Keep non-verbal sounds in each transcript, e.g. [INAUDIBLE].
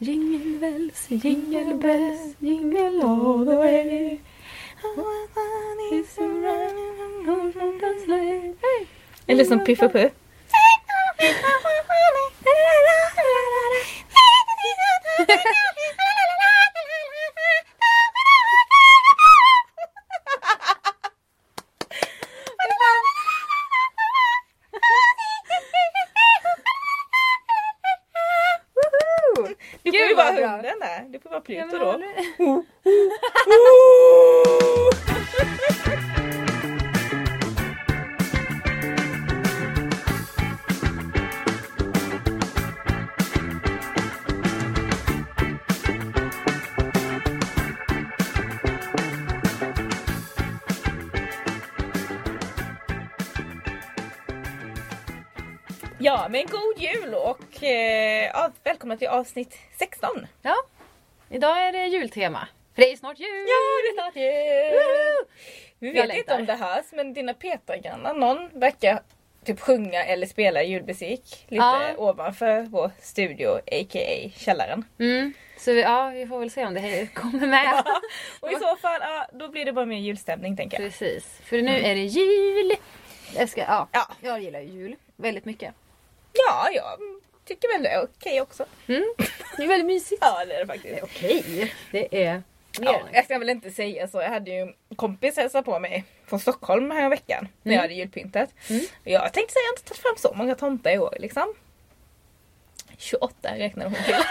Jingle bells, jingle bells, jingle all the way. Eller som Piff och Puff. Får vara Ja, Pluto men då. Ja, men god jul och eh, välkomna till avsnitt 16. Ja, idag är det jultema. För det är snart jul! Ja, det är snart jul! Vi vet inte om det hörs men dina Petra-grannar, någon verkar typ sjunga eller spela julmusik lite Ja. ovanför vår studio, a.k.a. källaren. Mm. Så vi, ja, vi får väl se om det här kommer med. Och i så fall, ja, då blir det bara mer julstämning tänker jag. Precis, för nu är det jul. Jag, ska, ja, Ja. jag gillar ju jul väldigt mycket. Ja, jag tycker väl det är okej också. Mm. Det är väldigt mysigt. [LAUGHS] Ja, det är det faktiskt. Okej, det är mer Ja, jag ska väl inte säga så. Jag hade ju en kompis hälsa på mig från Stockholm här veckan när jag Mm. hade julpyntat. Mm. Jag tänkte säga jag har inte tagit fram så många tomtar i år liksom. 28 räknade hon till. [LAUGHS]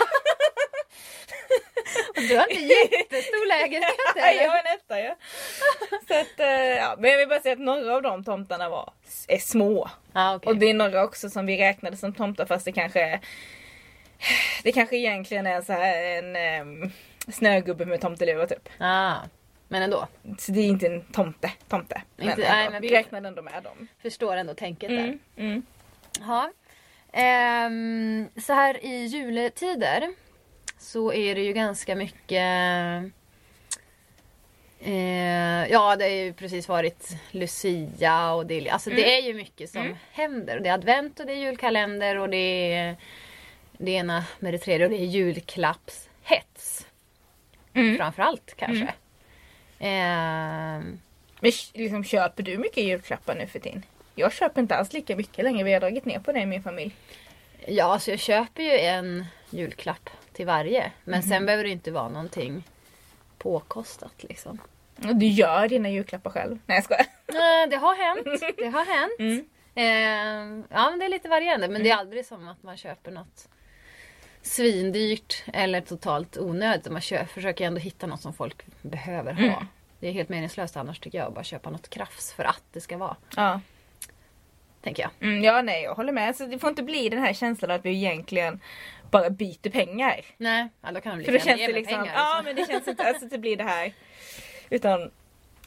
Du har inte jättestor lägenhet [LAUGHS] Nej, jag är en etta ja. Så att, eh, ja. Men jag vill bara säga att några av de tomtarna var, är små. Ja, okej. Och det är några också som vi räknade som tomtar fast det kanske Det kanske egentligen är så här en um, snögubbe med tomteluva typ. ah, men ändå, Så det är inte en tomte, tomte. Men, Inte- ändå, nej, men vi räknade ändå med dem. förstår ändå tänket där. Mm, mm. Ja. Ehm, så här i juletider så är det ju ganska mycket eh, Ja det har ju precis varit Lucia och det, alltså det är ju mycket som Mm. händer. Det är advent och det är julkalender och det är det ena med det tredje och det är julklappshets. Mm. Framförallt kanske. Ehm, Men sh- liksom, köper du mycket julklappar nu för tiden? Jag köper inte alls lika mycket längre. Vi har dragit ner på det i min familj. Ja, så jag köper ju en julklapp till varje. Men sen behöver det inte vara någonting påkostat liksom. Du gör dina julklappar själv. Nej jag skojar. Det har hänt. Det har hänt. Mm. Eh, ja, men det är lite varierande. Men det är aldrig som att man köper något svindyrt eller totalt onödigt. Man kö- försöker ändå hitta något som folk behöver ha. Mm. Det är helt meningslöst annars tycker jag att bara köpa något krafs för att det ska vara. Ja. Tänker jag. Mm, ja nej jag håller med. Så det får inte bli den här känslan att vi egentligen bara byter pengar. Nej, ja, då kan de För lika då gärna känns ge det mig liksom, pengar. ja liksom. men det känns inte alltså att det blir det här. [LAUGHS] Utan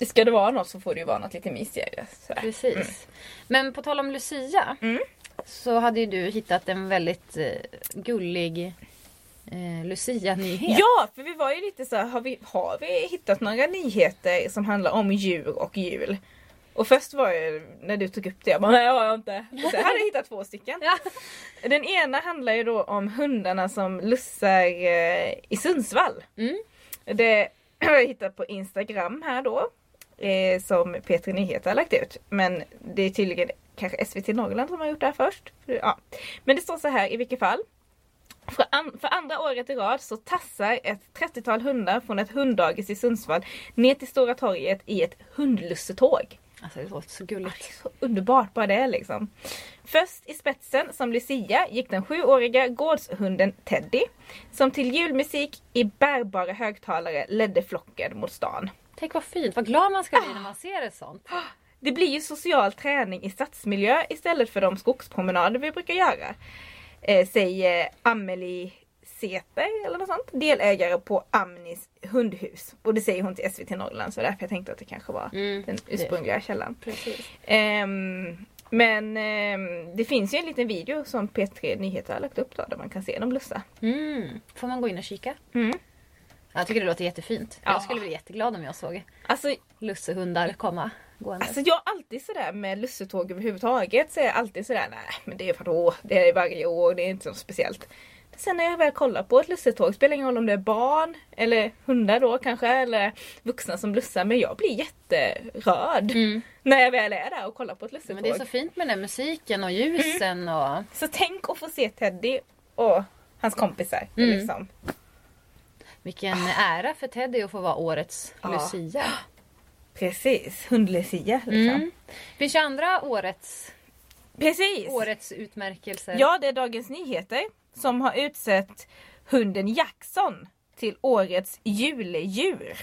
ska det vara något så får det ju vara något lite mysigare. Sådär. Precis. Men på tal om Lucia. Mm. Så hade ju du hittat en väldigt eh, gullig eh, Lucia-nyhet. Ja, för vi var ju lite så här, har vi, har vi hittat några nyheter som handlar om djur och jul? Och först var det när du tog upp det, jag bara nej det har jag inte. Så jag hade hittat två stycken. Ja. Den ena handlar ju då om hundarna som lussar eh, i Sundsvall. Mm. Det [CLEARS THROAT] har jag hittat på Instagram här då. Eh, som P3 Nyheter har lagt ut. Men det är tydligen kanske SVT Norrland som har gjort det här först. För- Ja. Men det står så här i vilket fall. För, an- för andra året i rad så tassar ett 30-tal hundar från ett hunddagis i Sundsvall ner till Stora torget i ett hundlussetåg. Alltså det låter så gulligt. Så underbart bara det är liksom. Först i spetsen som Lucia gick den sjuåriga gårdshunden Teddy. Som till julmusik i bärbara högtalare ledde flocken mot stan. Tänk vad fint, vad glad man ska bli när man ser ett sånt. Det blir ju social träning i stadsmiljö istället för de skogspromenader vi brukar göra. Eh, säger Amelie Seter eller något sånt. Delägare på Amnis hundhus. Och det säger hon till SVT Norrland så därför jag tänkte att det kanske var Mm, den ursprungliga källan. Precis. Ehm, men ehm, det finns ju en liten video som P3 Nyheter har lagt upp då, där man kan se dem lussa. Mm. Får man gå in och kika? Mm. Jag tycker det låter jättefint. Ja. Jag skulle bli jätteglad om jag såg Alltså, lussehundar komma gående. alltså jag är alltid sådär med lussetåg överhuvudtaget så är jag alltid sådär nej men det är vadå, det är varje år, det är inte så speciellt. Sen när jag väl kollar på ett lussetåg, spelar ingen roll om det är barn eller hundar då kanske eller vuxna som blussar men jag blir jätterörd när jag väl är där och kollar på ett lussetåg. Men det är så fint med den musiken och ljusen och... Så tänk att få se Teddy och hans kompisar. Mm. Liksom. Vilken ära för Teddy att få vara årets Ja. Lucia. Precis, hundlucia liksom. Mm. Finns ju andra årets, Precis! årets utmärkelser. Ja, det är Dagens Nyheter som har utsett hunden Jackson till årets juledjur.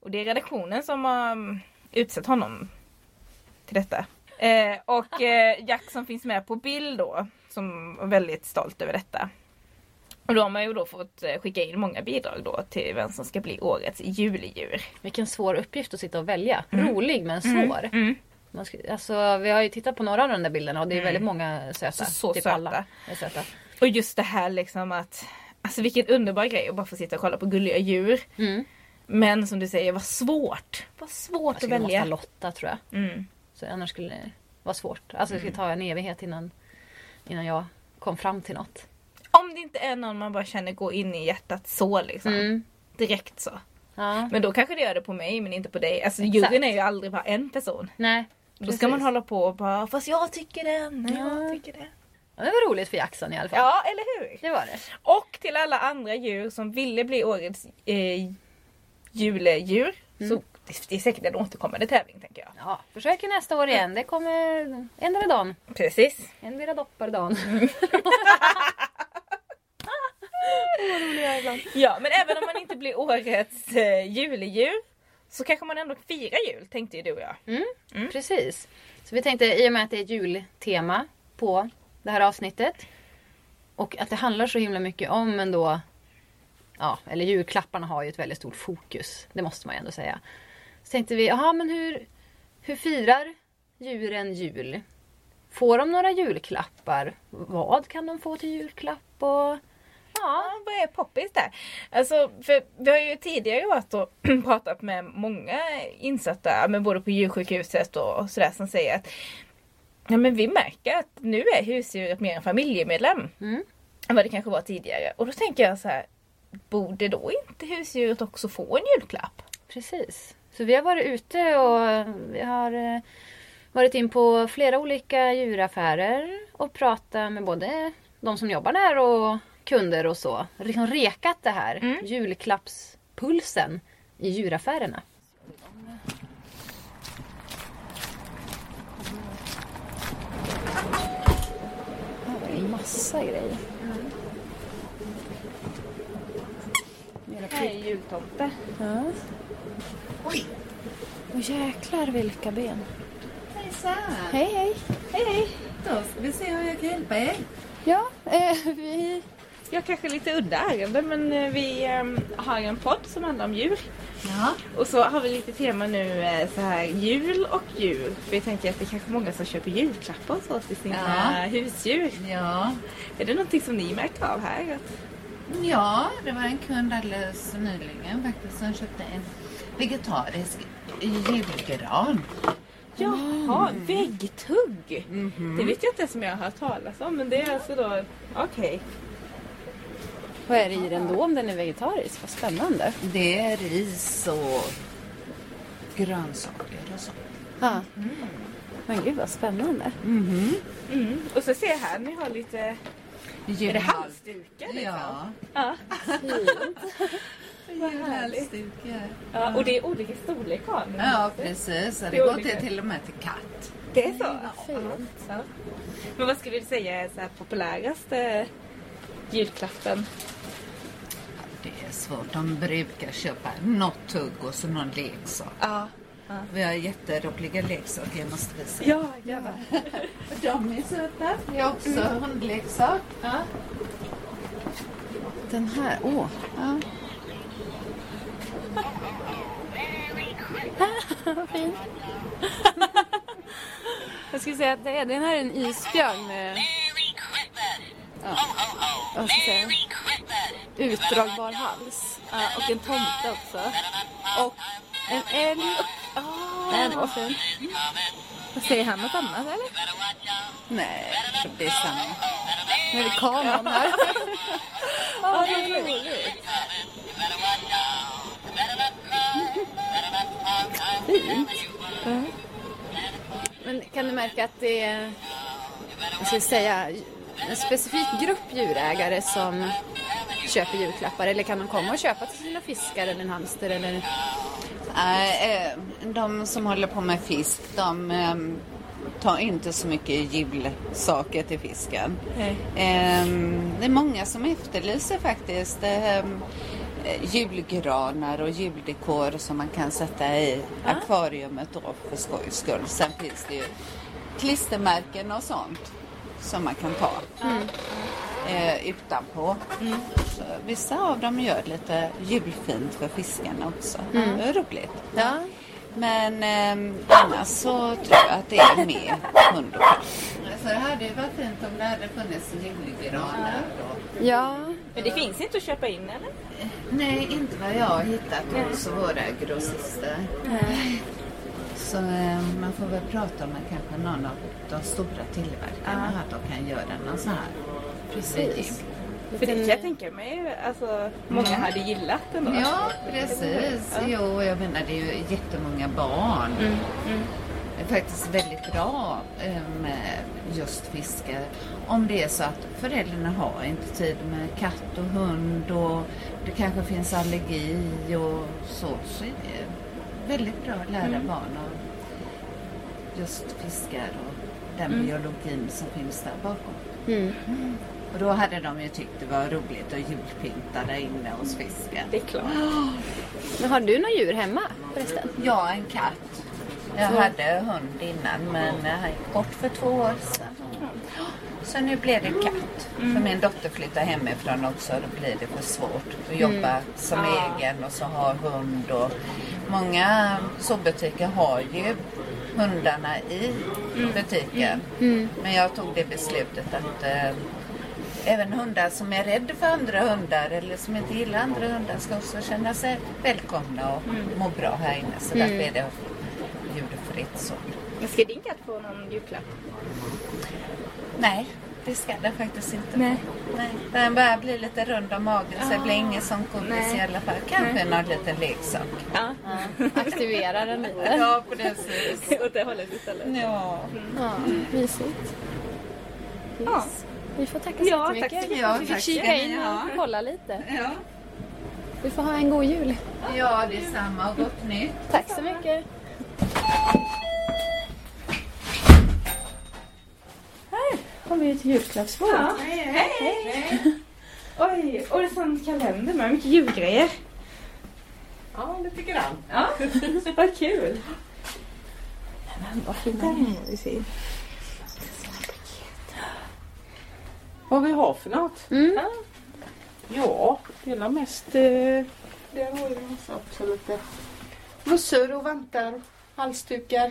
Och det är redaktionen som har mm, utsett honom till detta. Eh, och eh, [LAUGHS] Jackson finns med på bild då, som var väldigt stolt över detta. Och då har man ju då fått eh, skicka in många bidrag då till vem som ska bli årets juledjur. Vilken svår uppgift att sitta och välja. Rolig men svår. Mm. Man ska, alltså, vi har ju tittat på några av de där bilderna och det är väldigt många söta. Så- så typ söta. alla är söta. Och just det här liksom att Alltså vilken underbar grej att bara få sitta och kolla på gulliga djur. Mm. Men som du säger, vad svårt. Vad svårt Jag att skulle välja. ha Lotta tror jag. Mm. Så annars skulle det vara svårt. Alltså det skulle ta en evighet innan, innan jag kom fram till något. Om det inte är någon man bara känner gå in i hjärtat så liksom. Mm. Direkt så. Ja. Men då kanske det gör det på mig men inte på dig. Alltså Exakt. juryn är ju aldrig bara en person. Nej. Då ska man precis. hålla på och bara fast jag tycker den, Ja. jag tycker den. Ja, det var roligt för Jackson i alla fall. Ja eller hur? Det var det. Och till alla andra djur som ville bli årets eh, juledjur. Mm. Så det- det är säkert en återkommande tävling tänker jag. Ja, försöker nästa år igen. Det kommer endera dagen. Precis. Endera doppar dagen. [LAUGHS] Ja men även om man inte blir årets eh, juledjur så kanske man ändå firar jul tänkte ju du och jag. Mm, Precis. Så vi tänkte i och med att det är jultema på det här avsnittet. Och att det handlar så himla mycket om ändå Ja, eller julklapparna har ju ett väldigt stort fokus. Det måste man ju ändå säga. Så tänkte vi, jaha men hur, hur firar djuren jul? Får de några julklappar? Vad kan de få till julklapp? Och, ja, vad är poppis där? Alltså, för vi har ju tidigare varit och [CLEARS THROAT] pratat med många insatta, men både på djursjukhuset och sådär som säger att ja, men vi märker att nu är husdjuret mer en familjemedlem Mm. än vad det kanske var tidigare. Och då tänker jag så här, borde då inte husdjuret också få en julklapp? Precis. Så vi har varit ute och vi har eh, varit in på flera olika djuraffärer och pratat med både de som jobbar där och kunder och så. Liksom rekat det här Mm. julklappspulsen i djuraffärerna. Här är en massa grejer. Här är jultomte. Ja. Oj! Jäklar vilka ben. Hejsan! Hej hej! Hej hej! Då ska vi se hur jag kan hjälpa er. Ja, eh, [LAUGHS] vi... Jag kanske lite udda ärende men eh, vi ehm, har en podd som handlar om djur. Ja. Och så har vi lite tema nu eh, så här jul och djur. För vi tänker att det är kanske många som köper julklappar och så till sina Ja. husdjur. Ja. Är det någonting som ni märkt av här? Ja, det var en kund alldeles nyligen faktiskt som köpte en vegetarisk julgran. Jaha, väggtugg! Det vet jag inte ens om jag har hört talas om men det är alltså då, okej. Vad är det i den då om den är vegetarisk? Vad spännande. Det är ris och grönsaker och så. Ja. Men gud vad spännande. Mm. Och så ser jag här, ni har lite, är det halsdukar liksom? Ja. Ja. [LAUGHS] Julhalsdukar. ja. Och det är olika storlek har ni. Ja, precis. Det går olika. till, till och med till katt. Det är så? Fint. Ja. Men vad skulle du säga är så här populäraste julklappen? Det är svårt. De brukar köpa något tugg och så någon leksak. Ja. Vi har jätteroliga leksaker, jag måste visa. Ja, gärna. [LAUGHS] De är söta. Det är också hundleksak. Ja. Den här, åh. Ja. Vad [LAUGHS] fin. Jag skulle säga att det är, den här är en isbjörn med ja, vad ska jag säga, utdragbar hals. ja. Och en tomte också. Och en älg. Den var fin. Vad säger han något annat eller? Nej, jag det är samma. Nu är det kameran här. [LAUGHS] Ja, det är roligt. Fint. Men kan du märka att det är, jag ska säga, en specifik grupp djurägare som köper julklappar? Eller kan de komma och köpa till sina fiskar eller en hamster? Eller... Nej, eh, de som håller på med fisk, de eh, tar inte så mycket julsaker till fisken. Nej. Eh, Det är många som efterlyser faktiskt eh, julgranar och juldekor som man kan sätta i akvariumet då för skojs skull. Sen finns det ju klistermärken och sånt som man kan ta eh, utanpå. Så vissa av dem gör lite julfint för fiskarna också. Det är roligt. Ja. Men eh, annars så tror jag att det är mer hund och katt. Så det hade ju varit fint om det hade funnits julgranar. Och... ja. Men det finns inte att köpa in eller? Nej, inte vad jag har hittat hos våra grossister. Så eh, man får väl prata med kanske någon av de stora tillverkarna att de kan göra någon sån här. Precis. För det kan jag tänka mig, alltså många hade gillat ändå. Ja, precis. Jo, jag menar det är ju jättemånga barn. Det är faktiskt väldigt bra eh, med just fiske. Om det är så att föräldrarna har inte tid med katt och hund och det kanske finns allergi och så. Så är det väldigt bra att lära barn om just fiskar och den biologin som finns där bakom. Mm. Och då hade de ju tyckt det var roligt att julpynta där inne hos fisken. Det är klart. Men har du några djur hemma förresten? Ja, en katt. Jag hade hund innan men han gick bort för två år sedan. Så nu blev det katt. För min dotter flyttar hemifrån också då blir det för svårt att jobba som egen och så ha hund. Och många zoobutiker har ju hundarna i butiken. Men jag tog det beslutet att eh, även hundar som är rädda för andra hundar eller som inte gillar andra hundar ska också känna sig välkomna och må bra här inne. Så därför är det ljudfritt så. Ska din katt få någon julklapp? Nej, det ska den faktiskt inte. Nej. Nej. Den börjar bli lite rund om magen så det blir ingen sån godis Nej. i alla fall. Kanske någon liten leksak. Ja. Aktivera den lite. [LAUGHS] Ja, precis. [LAUGHS] Åt det hållet istället. Ja. Ja, mysigt. Ja. Yes. Vi får tacka så Ja, tack jättemycket. så mycket. Ja, Vi fick kika in och kolla lite. Ja. Vi får ha en god jul. ja, detsamma och gott nytt. Tack så mycket. Har vi ett julklappsbord. Ja. Hej, hej. Oj, och det är en sån kalender med mycket julgrejer. Ja, lite grann. Ja, [LAUGHS] vad kul. Vad fina är vi. Vad vi har för något? Mm. Ja, det är mest... Eh, det har ju massa också lite mössor och vantar, halsdukar.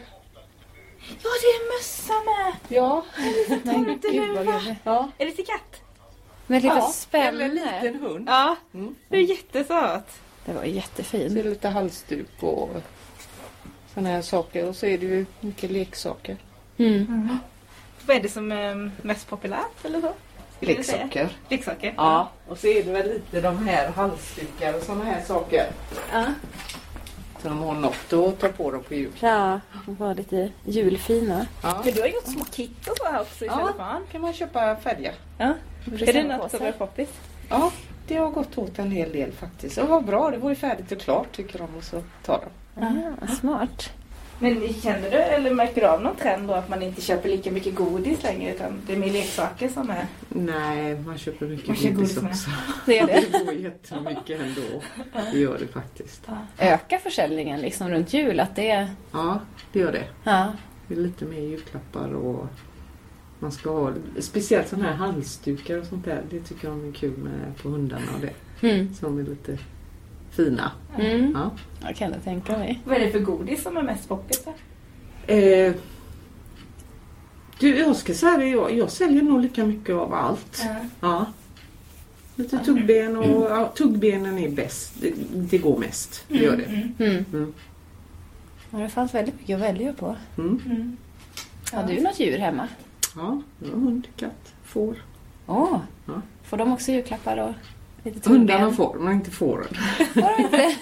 Ja, det är mössa med. Ja, Men gud vad gulligt. ja. Är det till katt? Med lite ja. spänne. Eller en liten hund. Ja, Mm. det är jättesöt. Det var Så är jättefint. det lite halsduk och sådana här saker. Och så är det ju mycket leksaker. Mm. Vad är det som är mest populärt eller så? Leksaker. Leksaker? Ja, och så är det väl lite de här halsdukar och sådana här saker. Ja. Så de har något att ta på dem på jul. Ja, de var lite julfina. Ja, Men du har gjort små kit och så här också i Ja. cellofan. kan man köpa färger. Ja. Är det något som är poppis? Ja, det har gått åt en hel del faktiskt. Och vad bra, det var ju färdigt och klart tycker de och så tar de. Ah, smart. Men känner du eller märker du av någon trend då att man inte köper lika mycket godis längre utan det är mer leksaker som är? Nej, man köper mycket Man köper godis godis också. Det är det. [LAUGHS] Det går jättemycket ändå. Det gör det faktiskt. Öka försäljningen liksom runt jul. Att det är... Ja, det gör det. Ja. Det är lite mer julklappar och man ska ha speciellt sådana här halsdukar och sånt där. Det tycker jag är kul med på hundarna och det. Mm. Som är lite fina. Mm. Ja. Jag kan jag tänka mig. Vad är det för godis som är mest poppis? då? Eh, du, jag ska säga det, jag, jag säljer nog lika mycket av allt. Ja. Lite tuggben och ja, tuggbenen är bäst. Det, det går mest. Det gör det. Mm. Mm. Ja, det fanns väldigt mycket att välja på. Mm. Har du något djur hemma? Ja, jag har hund, katt, får. Åh, Ja. får de också julklappar och tuggben? Hundarna får men inte fåren. Inte?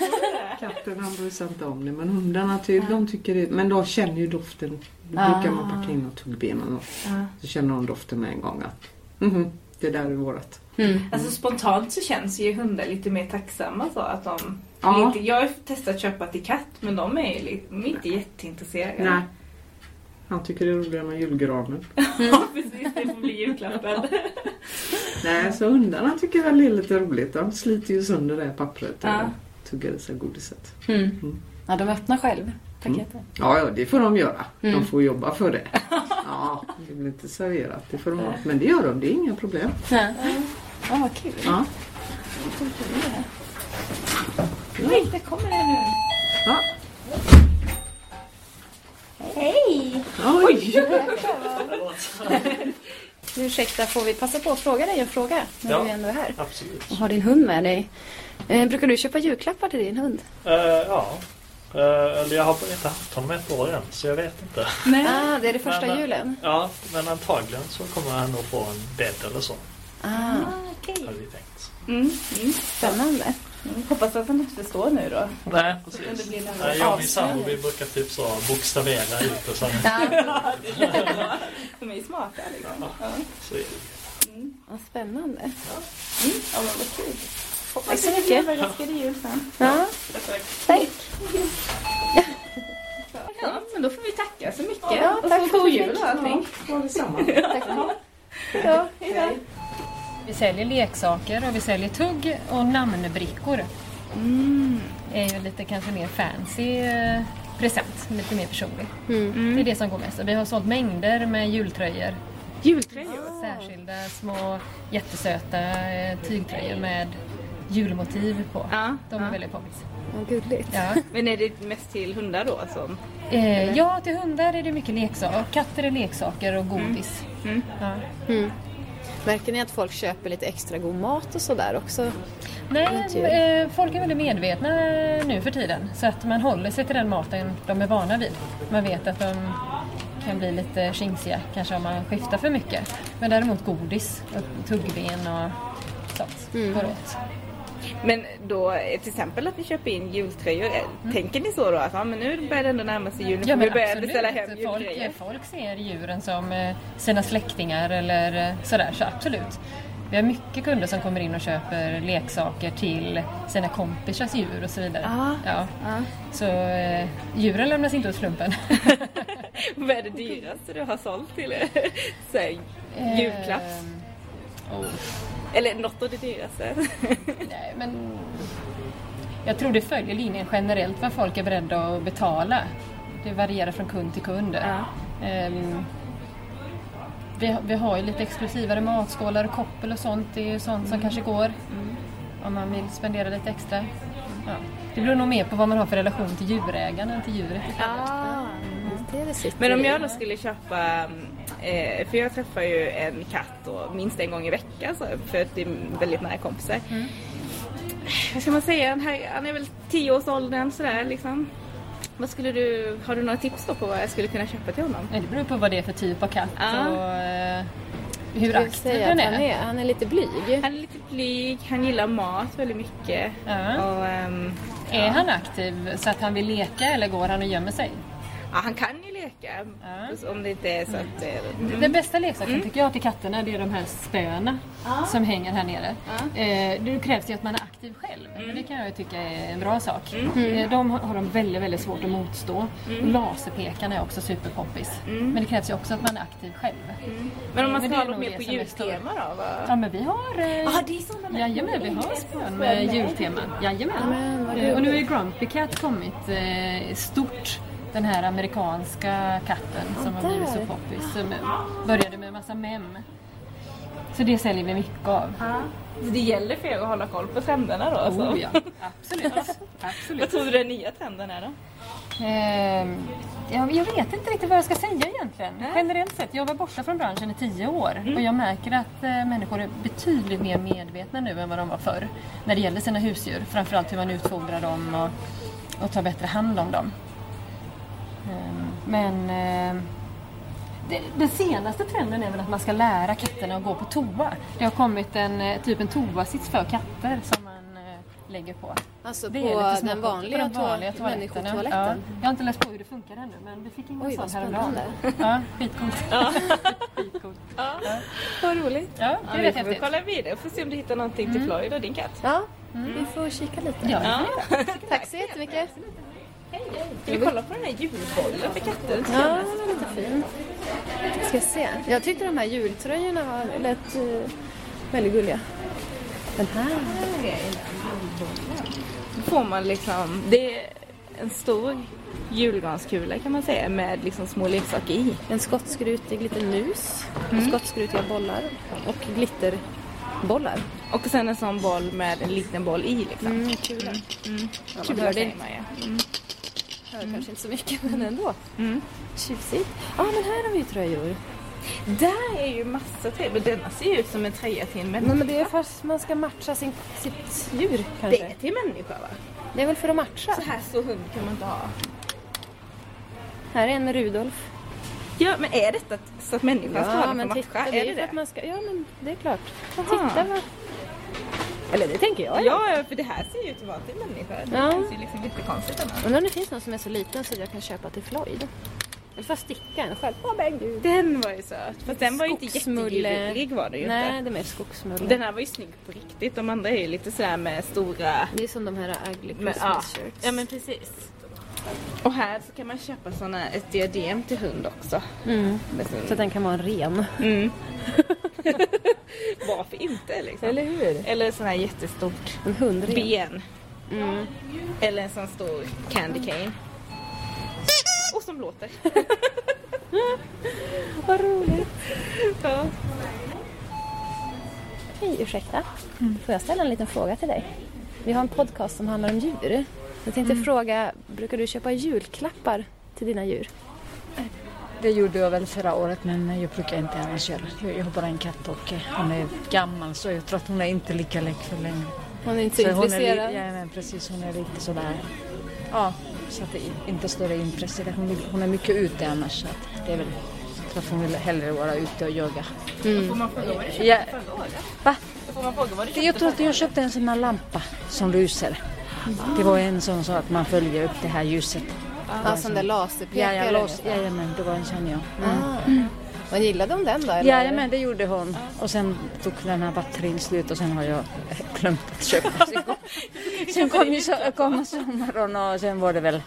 Katterna bryr sig inte om det men hundarna ty, de tycker det. Men de känner ju doften. Då Ah. brukar man packa in tuggbenen och Ja. så känner de doften med en gång att mhm, det där är vårat. Mm. Alltså spontant så känns ju hundar lite mer tacksamma så att de... Ja. Lite, jag har testat att köpa till katt men de är, ju inte jätteintresserade. Nej. Han tycker det är roligare med julgranen. [LAUGHS] Ja precis, det får bli julklappen. [LAUGHS] Nej, så hundarna tycker väl det är lite roligt. De sliter ju sönder det här pappret Ja. och tuggar i sig godiset. Mm. Ja, de öppnar själv paketet. Ja, ja, det får de göra. Mm. De får jobba för det. [LAUGHS] Ja, det blir inte serverat. Det får de ha. Men det gör de, det är inga problem. Ja. Ja, vad kul. Ja. Oj, där kommer det nu. Ja. Oj! [LAUGHS] Ursäkta, får vi passa på att fråga dig en fråga när Ja. du ändå är här? Absolut. Och har din hund med dig. Eh, brukar du köpa julklappar till din hund? Eh, ja. Eh, eller jag har inte haft honom ett år än så jag vet inte. Nej. Ah, det är det första Men, eh, julen. Ja, men antagligen så kommer han nog få en bädd eller så. Ah, okej. Hade vi tänkt. Mm, mm. spännande. Mm, Hoppas att han inte förstår nu då. Nej, det precis. blir någon Nej, jag och min sambo vi brukar typ så bokstavera ut det. Så, Ja, [LAUGHS] De är ju smarta liksom. Ja. så är det. vad spännande. Mm. Ja men vad kul. Tack så mycket. Överraskade jul sen. Ja, tack. Ja, men då får vi tacka så mycket. Ja, och tack så god att jul och allting. Ja, detsamma. Ja. Vi säljer leksaker och vi säljer tugg och namnbrickor. Mm. är ju lite kanske mer fancy eh, present, lite mer personlig. Mm. Det är det som går mest. Och vi har sålt mängder med jultröjor. Jultröjor. Särskilda små jättesöta eh, tygtröjor med julmotiv på. Ja, De är ja. väldigt poppis. Vad gulligt. Ja. [LAUGHS] Men är det mest till hundar då? Som... Eh, ja, till hundar är det mycket leksaker. Katter är leksaker och godis. Mm. Ja. Märker ni att folk köper lite extra god mat och sådär också? Nej, eh, folk är väldigt medvetna nu för tiden. Så att man håller sig till den maten de är vana vid. Man vet att de kan bli lite tjingsiga kanske om man skiftar för mycket. Men däremot godis och tuggben och sånt Mm. går åt. Men då eh, till exempel att vi köper in jultröjor. eh, Tänker ni så då att ja, men nu börjar det ändå närma sig jul. Ja men börja absolut. beställa hem Folk, folk ser djuren som eh, sina släktingar eller eh, sådär. Så absolut. Vi har mycket kunder som kommer in och köper leksaker till sina kompisars djur och så vidare. Ah. Ja. Ja. Så eh, djuren lämnas inte åt slumpen. [LAUGHS] Vad är det dyraste du har sålt till er? [LAUGHS] Så julklapp? Ehm, oh, Eller något av det dyraste? [LAUGHS] nej, men jag tror det följer linjen generellt vad folk är beredda att betala. Det varierar från kund till kund. Ja. Ehm, vi, har- vi har ju lite exklusivare matskålar och koppel och sånt. Det är ju sånt som kanske går om man vill spendera lite extra. Ja. Det beror nog mer på vad man har för relation till djurägaren än till djuret. i fallet. Ah. Det är det Men om jag då skulle köpa, eh, för jag träffar ju en katt då, minst en gång i veckan så, för att det är väldigt nära kompisar. Vad ska man säga, han, här, han är väl 10 års åldern sådär liksom. Vad skulle du, har du några tips då på vad jag skulle kunna köpa till honom? Det beror på vad det är för typ av katt Ja. och eh, hur aktiv den att han är. är. Han är lite blyg. Han är lite blyg, han gillar mat väldigt mycket. Ja. Och, ehm, Är han aktiv så att han vill leka eller går han och gömmer sig? Ja, han kan ju leka. Ja. Om det inte är så att... Eh, Den bästa leksaken tycker jag till katterna det är de här spöna som hänger här nere. Eh, det krävs ju att man är aktiv själv. Men det kan jag tycka är en bra sak. Eh, de har, de väldigt, väldigt svårt att motstå. Laserpekarna är också superpoppis. Men det krävs ju också att man är aktiv själv. men om man ska ha något mer på jultema då? Vad... Ja men vi har... Eh, Ja, det är sådana Jajamän, vi har spön med jultema. Jajamän. Men vad Eh, Och nu har ju. Grumpy Cat kommit eh, stort. Den här amerikanska katten som har blivit så poppis. Som började med en massa mem. Så det säljer vi mycket av. Så det gäller för er att hålla koll på trenderna då? alltså? Oh, ja. Absolut. Vad Absolut. tror du den nya trenden är då? Ehm, jag, jag vet inte riktigt vad jag ska säga egentligen. Generellt sett, jag var borta från branschen i tio år och jag märker att eh, människor är betydligt mer medvetna nu än vad de var förr. När det gäller sina husdjur. Framförallt hur man utfodrar dem och, och tar bättre hand om dem. Ehm, men det, den senaste trenden är väl att man ska lära katterna att gå på toa. Det har kommit en eh, typ en toasits för katter som man eh, lägger på. Alltså Det på är lite den vanliga, på den vanliga toa- toaletten. människotoaletten. Ja. Jag har inte läst på hur det funkar ännu men vi fick in en Oj, sån häromdagen. spännande. [LAUGHS] Ja, skitcoolt. [LAUGHS] Skitcoolt. Vad roligt. Ja, det Ja, är vi rätt får väl häftigt. kolla vidare för att se om du hittar någonting till Floyd och din katt. Ja, vi får kika lite. Ja. [LAUGHS] Tack så jättemycket. Ska vi kolla på den här julbollen för katter? Ja, den var lite fin. Ska se. Jag tyckte de här jultröjorna var lät uh, väldigt gulliga. Den här. Då får man liksom, det är en stor julgranskula kan man säga med liksom små leksaker i. En skotskrutig liten mus. Skottskrutiga bollar. Och glitterbollar. Och sen en sån boll med en liten boll i liksom. Mm, kula. Mm. Ja, Kul man hör, säger det, man ju. Mm. Hör kanske inte så mycket men ändå. Mm. Tjusigt. Ja men här har vi ju tröjor. Där är ju massa trevligt. Denna ser ju ut som en tröja till en människa. Nej men det är fast man ska matcha sin, sitt djur Det kanske. är till människa va? Det är väl för att matcha. Så här stor hund kan man inte ha. Här är en med Rudolf. Ja men är detta så att människan ska ha den men för titta, matcha? det Är det för att det? man ska, ja men det är klart. Aha. Titta vad... Eller det tänker jag. Ja, ja, för det här ser ju ut att vara till människa. Det Ja. känns ju liksom jättekonstigt annars. Undrar om det finns någon som är så liten så att jag kan köpa till Floyd. Eller får sticka en själv? Åh men gud. Den var ju söt. Fast den var ju inte jättegullig var det ju Nej, inte. det är mer skogsmulle. Den här var ju snygg på riktigt. De andra är ju lite sådär med stora... Det är som de här ugly Christmas ja. shirts. ja men precis. Och här så kan man köpa såna, ett diadem till hund också. Mm. Så att den kan vara en ren. Mm. [LAUGHS] [LAUGHS] Varför inte liksom? Eller hur? Eller sån här jättestort En hundren. ben. Mm. Eller en sån stor candy cane. Och som låter. [LAUGHS] Vad roligt. Ja. Hej, ursäkta. Får jag ställa en liten fråga till dig? Vi har en podcast som handlar om djur. Jag tänkte fråga, brukar du köpa julklappar till dina djur? Det gjorde jag väl förra året men jag brukar inte det. Jag- Jag har bara en katt och eh, hon är gammal så jag tror att hon är inte lika för längre. Hon är inte så, intresserad. ja, men precis, hon är lite sådär, ja, så att det är inte större intresse. Hon, hon är mycket ute annars så att det är väl, jag tror att hon vill hellre vara ute och jaga. Får man fråga vad du köpte Ja, förra året? va? Får man fråga vad du köpte Jag tror att jag köpte en sån här lampa som lyser. Det var en sån så att man följer upp det här ljuset. Ja, sån där laserpekare. Ja, jag lås, ungefär. jajamän, det var en sån ja. Mm. Ah. Vad gillade hon den då? Eller? Jajamän, det gjorde hon. Och sen tog den här batterin slut och sen har jag glömt att köpa. [LAUGHS] Sen kom, sen kom, ju så, kom sommaren och sen var det väl...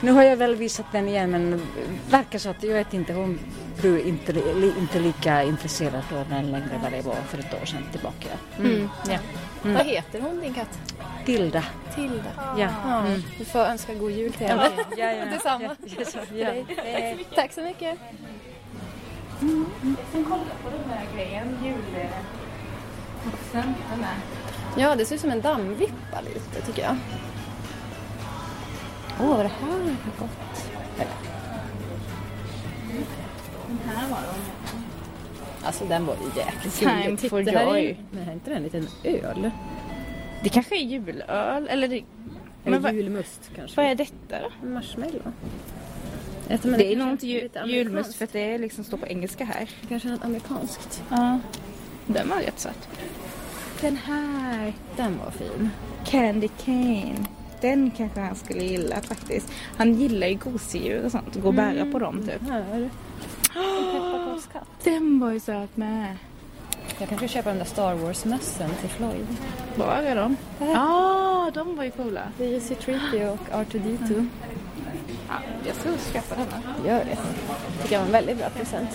Nu har jag väl visat den igen men verkar så att jag vet inte, hon blev inte, li, inte lika intresserad av den längre vad det var för ett år sedan tillbaka. Mm. Ja. Vad heter hon din katt? Tilda. Tilda. Ja. Ja, Du får önska god jul till henne. [LAUGHS] Detsamma. Ja, ja, så, ja. Eh, Tack så mycket. på den här grejen? Här. Ja, det ser ut som en dammvippa lite tycker jag. Åh, vad det här är gott. Den här var de. Alltså den var ju jäkligt Time for joy. men är inte det en liten öl? Det kanske är julöl eller det, Eller Men vad- julmust kanske? vad är detta då? Marshmallow? Man Det är nog inte ju, julmust för att det liksom står på engelska här. Kanske något amerikanskt. Ja. Den var rätt söt. Den här. Den var fin. Candy cane. Den kanske han skulle gilla faktiskt. Han gillar ju gosedjur och sånt. Gå och bära på dem typ. Här. [GASPS] Pepparkakskatt. Den var ju söt med. Jag kanske köper den där Star Wars-mössen till Floyd. Var är de? Ja, de var ju coola. Det är ju C-3PO och R2D2. Ja, jag ska skaffa denna. Gör det. Tycker jag var en väldigt bra present.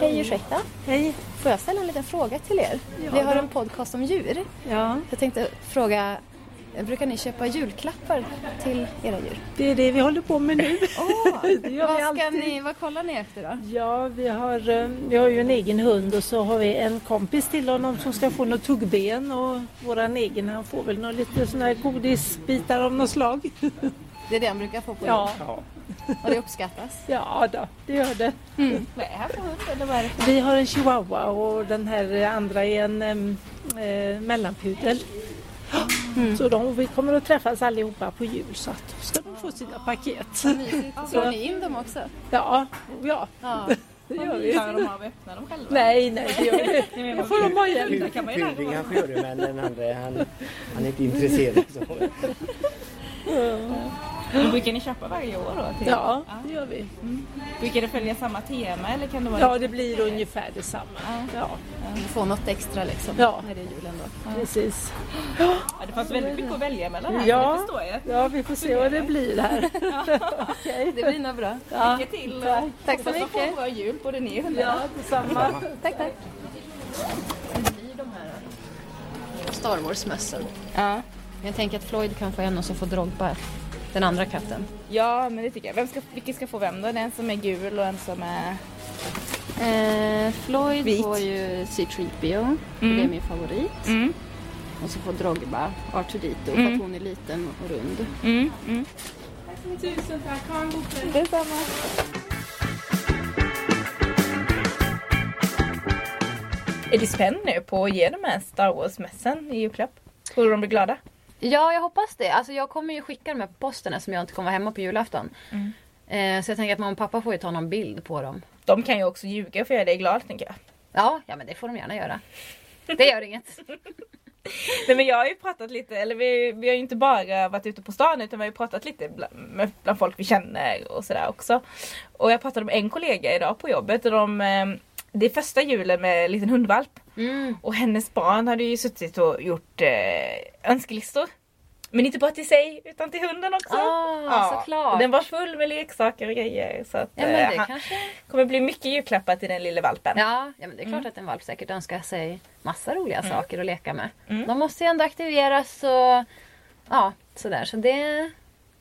Hej, ursäkta. Hej. Får jag ställa en liten fråga till er? Vi har en podcast om djur. Ja, Jag tänkte fråga, brukar ni köpa julklappar till era djur? Det är det vi håller på med nu. [LAUGHS] Vi vad, ska ni, vad kollar ni efter då? Ja, vi har, eh, vi har ju en egen hund och så har vi en kompis till honom som ska få något tuggben och våran egen han får väl något lite sådana här godisbitar av något slag. [LAUGHS] Det är det han brukar få på Ja, jul. Och det uppskattas. [LAUGHS] ja då, det gör det. vad är det här för hund? Eller vad är det för Vi har en chihuahua och den här andra är en eh, mellanpudel. Så de, vi kommer att träffas allihopa på jul så att ska de få sina paket. Slår ni in dem också? Ja, ja. Ja. [LAUGHS] Det gör vi. Klarar de av att öppna dem själva? Nej, nej, det gör vi inte. Då får de ha hjälp. Sig. kanske gör det men den andra han, han är inte intresserad. [LAUGHS] Så. Men Brukar ni köpa varje år då? Till? Ja, det gör vi. Brukar det följa samma tema eller kan det vara Ja, det blir ungefär detsamma. Ja, Du får något extra liksom. Ja. När det är julen då. precis. Ja, det fanns väldigt mycket att välja mellan här. Ja. Det förstår jag. Ja, vi får se vad det blir här. [LAUGHS] Okej. Det blir nog bra. Ja, Lycka till! tack. Tack så Hoppas man får en mycket. bra jul både ni och hundarna. Ja, detsamma. Tack, tack. Det blir de här Star Wars-mössen. Ja. Jag tänker att Floyd kan få en och så får Drogba den andra katten. ja, men det tycker jag. Vem ska, vilken ska få vem då? Den som är gul och en som är... Eh, Floyd Vit. får ju C-3PO, för det är min favorit. Mm. Och så får Drogba R2D2 för Mm. att hon är liten och rund. Mm. Mm. Tusen tack, ha en god kväll. Detsamma. Är du spänd nu på att ge dem här Star Wars-mässan i julklapp? Tror du de blir glada? Ja, jag hoppas det. Alltså jag kommer ju skicka dem här på posten eftersom jag inte kommer vara hemma på julafton. Mm. Eh, så jag tänker att mamma och pappa får ju ta någon bild på dem. De kan ju också ljuga för att göra dig glad tänker jag. Ja, ja men det får de gärna göra. Det gör inget. [LAUGHS] Nej men jag har ju pratat lite, eller vi, vi har ju inte bara varit ute på stan utan vi har ju pratat lite bland, med, bland folk vi känner och sådär också. Och jag pratade med en kollega idag på jobbet och de, eh, det är första julen med en liten hundvalp. Mm. Och hennes barn hade ju suttit och gjort eh, önskelistor. Men inte bara till sig utan till hunden också. Ah, såklart. Den var full med leksaker och grejer. Så att, Ja men eh, det han kanske... kommer bli mycket julklappar till den lille valpen. Ja, ja men det är klart Mm. att en valp säkert önskar sig massa roliga saker att leka med. Mm. De måste ju ändå aktiveras och ja, sådär. Så det...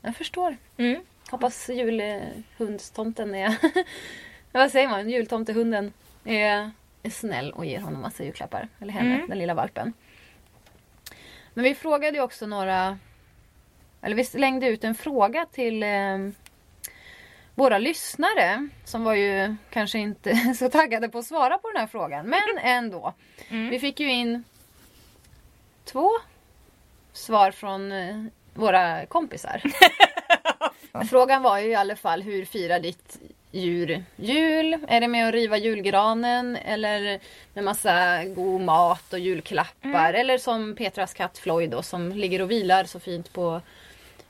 Jag förstår. Mm. Hoppas julhundstomten är... [LAUGHS] Vad säger man? Jultomtehunden är, är snäll och ger honom massa julklappar. Eller henne, Mm. den lilla valpen. Men vi frågade ju också några... Eller vi slängde ut en fråga till eh, våra lyssnare. Som var ju kanske inte [LAUGHS] så taggade på att svara på den här frågan. Men ändå. Mm. Vi fick ju in två svar från eh, våra kompisar. [LAUGHS] Frågan var ju i alla fall hur firar ditt djur jul? Är det med att riva julgranen eller med massa god mat och julklappar? Eller som Petras katt Floyd då som ligger och vilar så fint på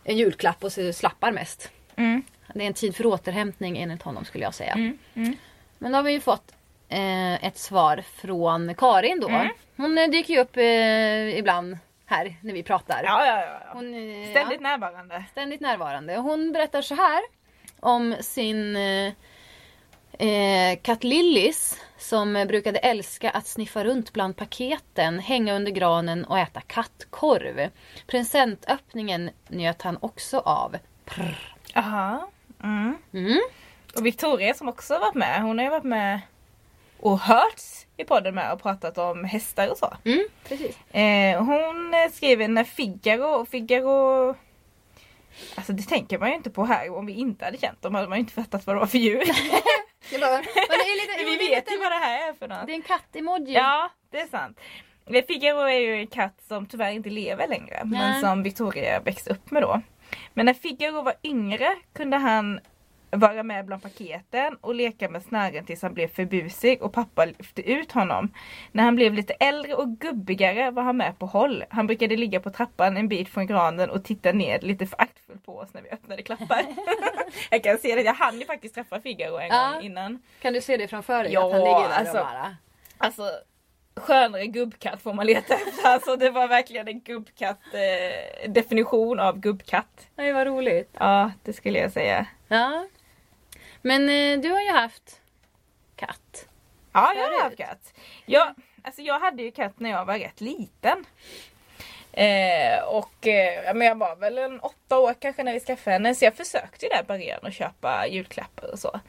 en julklapp och så slappar mest. Mm. Det är en tid för återhämtning enligt honom skulle jag säga. Mm. Mm. Men då har vi ju fått eh, ett svar från Karin då. Mm. Hon eh, dyker ju upp eh, ibland här när vi pratar. Ja, ja, ja. Hon, eh, Ständigt närvarande. ständigt närvarande. Hon berättar så här om sin eh, eh, katt Lillis som brukade älska att sniffa runt bland paketen, hänga under granen och äta kattkorv. Presentöppningen njöt han också av. Jaha. Mm. Mm. Och Victoria som också varit med, hon har ju varit med och hörts i podden med och pratat om hästar och så. Mm, precis. Eh, hon skriver när Figaro, Figaro Alltså det tänker man ju inte på här. Om vi inte hade känt dem hade man ju inte fattat vad det var för djur. [LAUGHS] Men lite, vi vet ju vad det här är för något. Det är en katt-emoji. Ja, det är sant. Eh, Figaro är ju en katt som tyvärr inte lever längre. Men Nej. som Victoria växte upp med då. Men när Figaro var yngre kunde han vara med bland paketen och leka med snören tills han blev för busig och pappa lyfte ut honom. När han blev lite äldre och gubbigare var han med på håll. Han brukade ligga på trappan en bit från granen och titta ned lite föraktfullt på oss när vi öppnade klappar. [LAUGHS] jag kan se det, jag hann ju faktiskt träffa Figaro en Ja. gång innan. Kan du se det framför dig? Ja, att han ligger där alltså. bara... Alltså skönare gubbkatt får man leta efter. Alltså det var verkligen en gubbkatt eh, definition av gubbkatt. Nej, vad roligt. Ja, det skulle jag säga. Ja. Men eh, du har ju haft katt. Ja, jag har haft katt. Jag, alltså jag hade ju katt när jag var rätt liten. Eh, och eh, men jag var väl en åtta år kanske när vi skaffade henne. Så jag försökte ju där i början att köpa julklappar och så.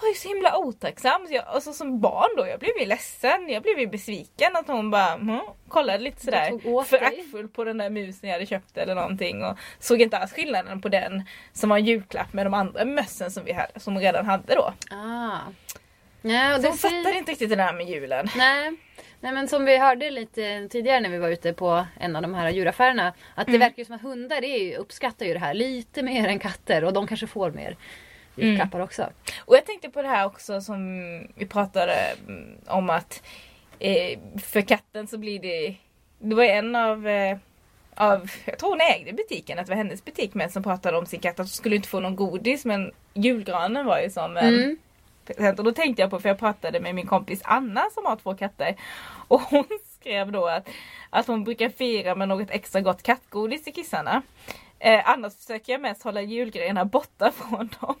Var ju så himla otacksam. Så jag, alltså som barn då, jag blev ju ledsen. Jag blev ju besviken att hon bara mm, kollade lite sådär föraktfullt på den där musen jag hade köpt eller någonting. Och såg inte alls skillnaden på den som var en julklapp med de andra mössen som vi hade, som hon redan hade då. Ah. Ja, och Så hon fattade inte riktigt det där med julen. Nej. Nej men som vi hörde lite tidigare när vi var ute på en av de här djuraffärerna. Att det verkar ju som att hundar är ju, uppskattar ju det här lite mer än katter och de kanske får mer julklappar också. Och jag tänkte på det här också som vi pratade mm, om att eh, för katten så blir det... Det var en av, eh, av, jag tror hon ägde butiken, att det var hennes butik med som pratade om sin katt att hon skulle inte få någon godis men julgranen var ju som en Mm. present. Och då tänkte jag på, för jag pratade med min kompis Anna som har två katter. Och hon [LAUGHS] skrev då att, att hon brukar fira med något extra gott kattgodis till kissarna. Eh, annars försöker jag mest hålla julgrejerna borta [LAUGHS] från dem.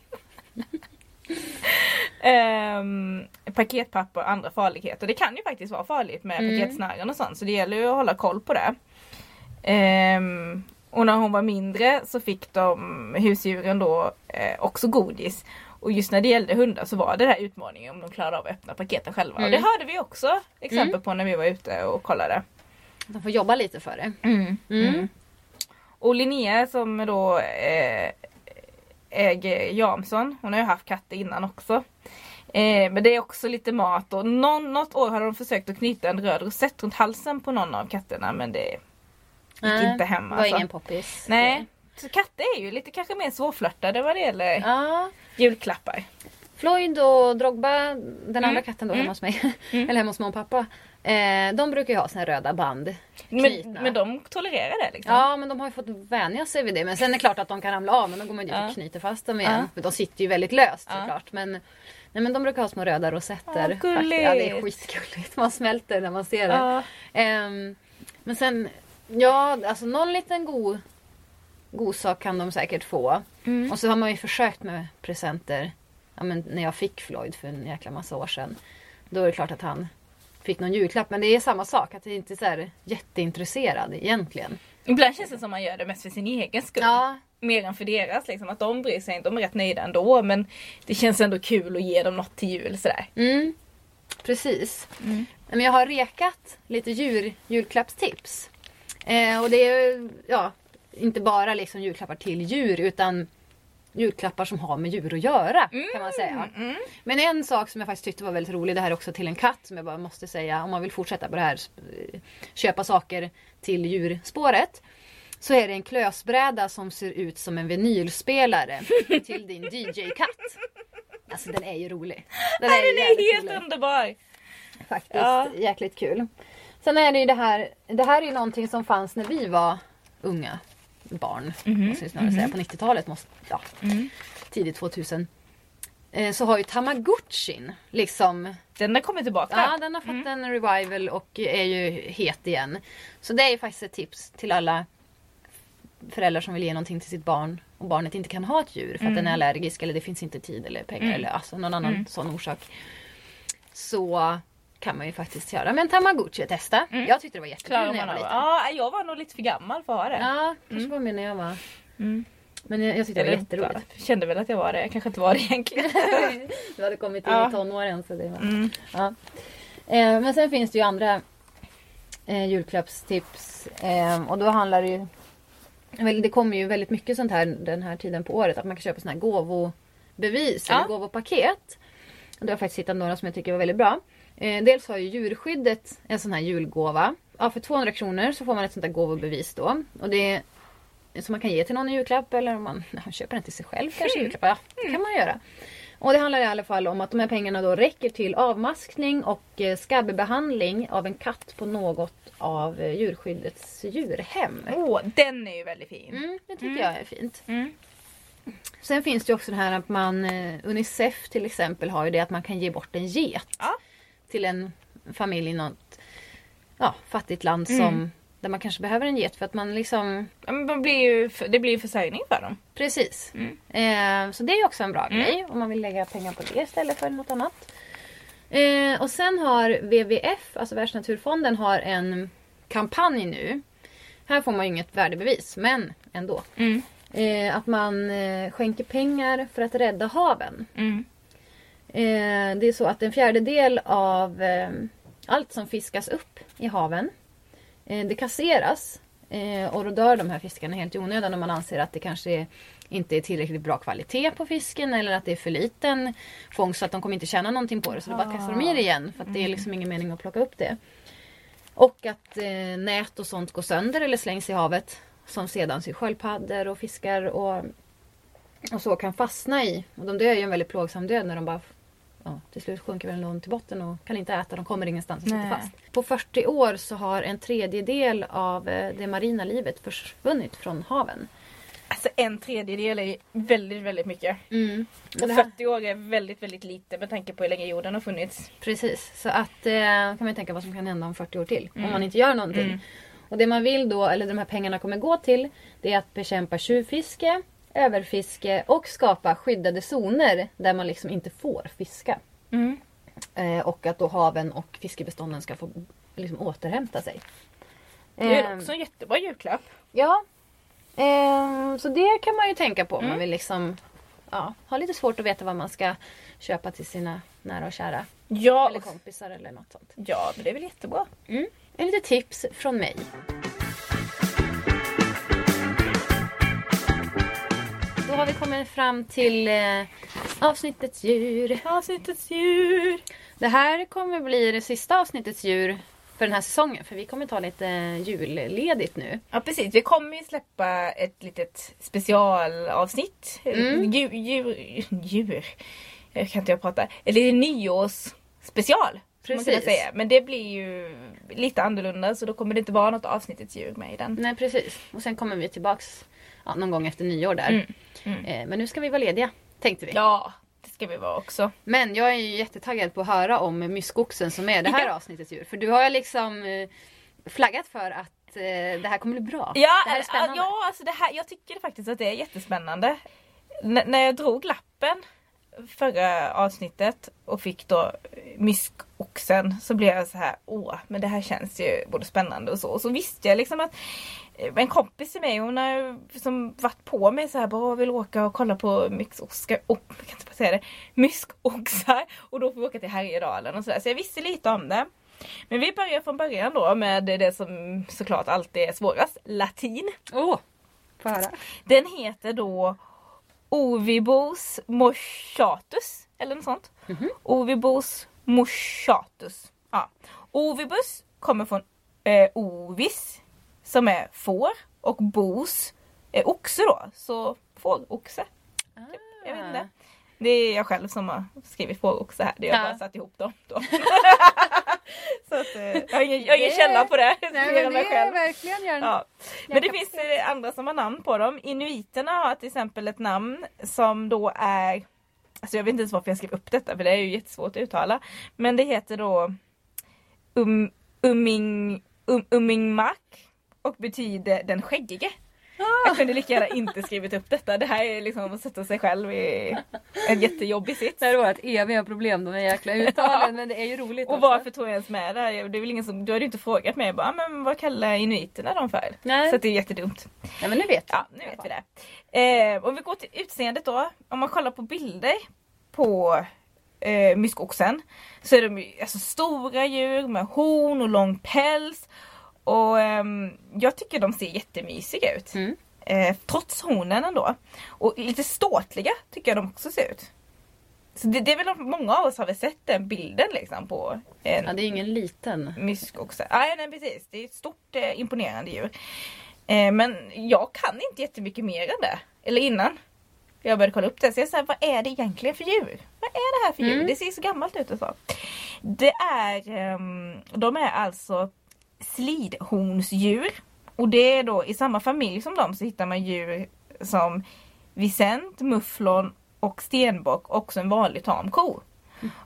Ehm, paketpapper och andra farligheter. Det kan ju faktiskt vara farligt med Mm. paketsnören och sånt så det gäller ju att hålla koll på det. Ehm, och när hon var mindre så fick de husdjuren då eh, också godis. Och just när det gällde hundar så var det där utmaningen om de klarade av att öppna paketen själva. Och det Mm. hörde vi också exempel på när vi var ute och kollade. De får jobba lite för det. Mm. Mm. Och Linnea som då eh, äger Jamson, hon har ju haft katter innan också. Eh, men det är också lite mat och någon, något år har de försökt att knyta en röd rosett runt halsen på någon av katterna men det gick Nej, inte hem Det var alltså. ingen poppis. Nej. Så katter är ju lite kanske mer svårflörtade vad det gäller Ja. julklappar. Floyd och Drogba, den andra Mm. katten då Mm. hemma hos mig, [LAUGHS] eller hemma hos mamma och pappa. Eh, de brukar ju ha här röda band. Men, men de tolererar det liksom. Ja men de har ju fått vänja sig vid det. Men sen är det klart att de kan ramla av men då går man dit Ja. och knyter fast dem igen. Ja. De sitter ju väldigt löst Ja. såklart. Men, nej, men de brukar ha små röda rosetter. Faktiskt. gulligt. Ja det är skitgulligt. Man smälter när man ser det. Ehm, men sen, ja alltså någon liten god, god sak kan de säkert få. Mm. Och så har man ju försökt med presenter. Ja, men när jag fick Floyd för en jäkla massa år sedan. Då är det klart att han fick någon julklapp. Men det är samma sak. Att jag inte är så här jätteintresserad egentligen. Ibland känns det som man gör det mest för sin egen skull. Ja, Mer än för deras. Liksom. Att de bryr sig inte, de är rätt nöjda ändå. Men det känns ändå kul att ge dem något till jul sådär. Mm, precis. Mm. Men jag har rekat lite djur, julklappstips. Eh, och det är ja, inte bara liksom julklappar till djur utan julklappar som har med djur att göra kan man säga. Mm. Men en sak som jag faktiskt tyckte var väldigt rolig, det här är också till en katt som jag bara måste säga om man vill fortsätta på det här eh, köpa saker till djurspåret. Så är det en klösbräda som ser ut som en vinylspelare [LAUGHS] till din DJ-katt. Alltså den är ju rolig. Den Nej, den är helt rolig. underbar! Faktiskt Ja. jäkligt kul. Sen är det ju det här. Det här är ju någonting som fanns när vi var unga barn. Måste jag snarare säga. På 90-talet. Måste, ja, Tidigt 2000. Eh, så har ju Tamagotchin liksom. Den har kommit tillbaka. Ja den har fått en revival och är ju het igen. Så det är ju faktiskt ett tips till alla föräldrar som vill ge någonting till sitt barn och barnet inte kan ha ett djur för att den är allergisk eller det finns inte tid eller pengar eller alltså någon annan sån orsak. Så kan man ju faktiskt göra. Men Tamagotchi testa. Jag tyckte det var jättekul när jag var liten. Ja, jag var nog lite för gammal för att ha det. Ja, kanske var med när jag var. Mm. Men jag, jag tyckte det var jätteroligt. Jag kände väl att jag var det. Jag kanske inte var det egentligen. [LAUGHS] du hade kommit in Ja. i tonåren. Så det var... Mm. ja. eh, men sen finns det ju andra eh, julklappstips. Eh, och då handlar det ju... Det kommer ju väldigt mycket sånt här den här tiden på året. Att man kan köpa såna här gåvobevis Ja. eller gåvopaket. Och då har jag faktiskt hittat några som jag tycker var väldigt bra. Eh, dels har ju djurskyddet en sån här julgåva. Ja, för 200 kronor så får man ett sånt här gåvobevis då. Och det som man kan ge till någon i julklapp eller om man [LAUGHS] ja, köper den till sig själv kanske i julklapp. Ja, det kan man göra. Och det handlar i alla fall om att de här pengarna då räcker till avmaskning och eh, skabbbehandling av en katt på något av eh, djurskyddets djurhem. Åh, den är ju väldigt fin. Mm, det tycker jag är fint. Mm. Sen finns det ju också det här att man, eh, Unicef till exempel har ju det att man kan ge bort en get. Ja. Till en familj i något ja, fattigt land Mm. som där man kanske behöver en get för att man liksom Ja, men man blir ju, det blir ju försörjning för dem. Precis. Mm. Eh, så det är ju också en bra grej om man vill lägga pengar på det istället för något annat. Eh, och sen har WWF, alltså Världsnaturfonden, har en kampanj nu. Här får man ju inget värdebevis, men ändå. Mm. Eh, att man eh, skänker pengar för att rädda haven. Mm. Eh, det är så att en fjärdedel av eh, allt som fiskas upp i haven eh, det kasseras. Och då dör de här fiskarna helt i onödan om man anser att det kanske inte är tillräckligt bra kvalitet på fisken eller att det är för liten fångst så att de kommer inte tjäna någonting på det. Så då bara kastar de i det igen för att det är liksom ingen mening att plocka upp det. Och att nät och sånt går sönder eller slängs i havet. Som sedan sköldpaddor och fiskar och, och så kan fastna i. Och de dör ju en väldigt plågsam död när de bara ja, till slut sjunker väl någon till botten och kan inte äta. De kommer ingenstans och sitter fast. På 40 år så har en tredjedel av eh, det marina livet försvunnit från haven. Alltså en tredjedel är väldigt, väldigt mycket. Men Och det här- 40 år är väldigt, väldigt lite med tanke på hur länge jorden har funnits. Precis, så att eh, kan man ju tänka vad som kan hända om 40 år till. Mm. Om man inte gör någonting. Och det man vill då, eller de här pengarna kommer gå till, det är att bekämpa tjuvfiske, överfiske och skapa skyddade zoner där man liksom inte får fiska. Mm. Eh, och att då haven och fiskebestånden ska få liksom återhämta sig. Det är Eh, också en jättebra julklapp. Ja. Eh, så det kan man ju tänka på om Mm. man vill liksom ja, ha lite svårt att veta vad man ska köpa till sina nära och kära. Ja, Eller kompisar eller något sånt. ja men det är väl jättebra. Mm. En lite tips från mig. Då har vi kommit fram till eh, avsnittets djur. Avsnittets djur. Det här kommer bli det sista avsnittets djur för den här säsongen. För vi kommer ta lite julledigt nu. Ja precis, vi kommer ju släppa ett litet specialavsnitt. Mm. Djur, djur, djur. Jag kan inte jag prata. Eller nyårsspecial. Precis. Men det blir ju lite annorlunda så då kommer det inte vara något avsnittets djur med i den. Nej precis. Och sen kommer vi tillbaks ja, någon gång efter nyår där. Mm. Mm. Eh, men nu ska vi vara lediga. Tänkte vi. Ja, det ska vi vara också. Men jag är ju jättetaggad på att höra om myskoxen som är det här Ja. avsnittets djur. För du har ju liksom eh, flaggat för att eh, det här kommer bli bra. Ja, det här är spännande. ja alltså det här, jag tycker faktiskt att det är jättespännande. N- när jag drog lappen förra avsnittet och fick då myskoxen så blev jag så här, åh, men det här känns ju både spännande och så. Och så visste jag liksom att eh, en kompis till mig hon har som varit på mig så här, bara vill åka och kolla på myskoxar, oh, jag kan inte säga det, myskoxar och då får vi åka till Härjedalen och sådär. Så jag visste lite om det. Men vi börjar från början då med det som såklart alltid är svårast, latin. Åh, höra. Den heter då Ovibos moschatus eller något sånt. Ovibos moschatus. Ja. Ovibus kommer från eh, ovis som är får och bos är oxe då. Så fåroxe. Typ. Jag vet inte. Det är jag själv som har skrivit fåroxe här. Det har jag Ja. bara satt ihop dem då. [LAUGHS] [LAUGHS] [LAUGHS] Så att, eh, jag har ingen, jag har ingen källa på det. mer än mig själv. verkligen gärna. Ja. Men det finns eh, andra som har namn på dem. Inuiterna har till exempel ett namn som då är Alltså jag vet inte ens varför jag skrev upp detta för det är ju jättesvårt att uttala. Men det heter då um, Uming, um, Umingmak och betyder den skäggige. Jag kunde lika gärna inte skrivit upp detta. Det här är liksom att sätta sig själv i en jättejobbig sits. Det här är vårt eviga problem, här jäkla [LAUGHS] uttalen. Men det är ju roligt Och också. varför tog jag ens med det? här? Det är väl ingen som, du hade ju inte frågat mig. Jag bara, "Ah, men vad kallar inuiterna dem för? Nej. Så det är jättedumt. Ja men nu vet Ja, nu vet vi det. Eh, om vi går till utseendet då. Om man kollar på bilder på eh, myskoxen så är de alltså, stora djur med horn och lång päls. Och ehm, jag tycker de ser jättemysiga ut. Mm. Eh, trots hornen ändå. Och lite ståtliga tycker jag de också ser ut. Så det, det är väl många av oss har väl sett den bilden liksom på en Ja det är ingen liten. myskoxe. Nej, nej precis. Det är ett stort eh, imponerande djur. Eh, men jag kan inte jättemycket mer än det. Eller innan. Jag började kolla upp det. Så jag sa, vad är det egentligen för djur? Vad är det här för djur? Mm. Det ser så gammalt ut och så. Det är, ehm, de är alltså slidhornsdjur. Och det är då i samma familj som dem så hittar man djur som Vicent, mufflon och stenbock och också en vanlig tam ko.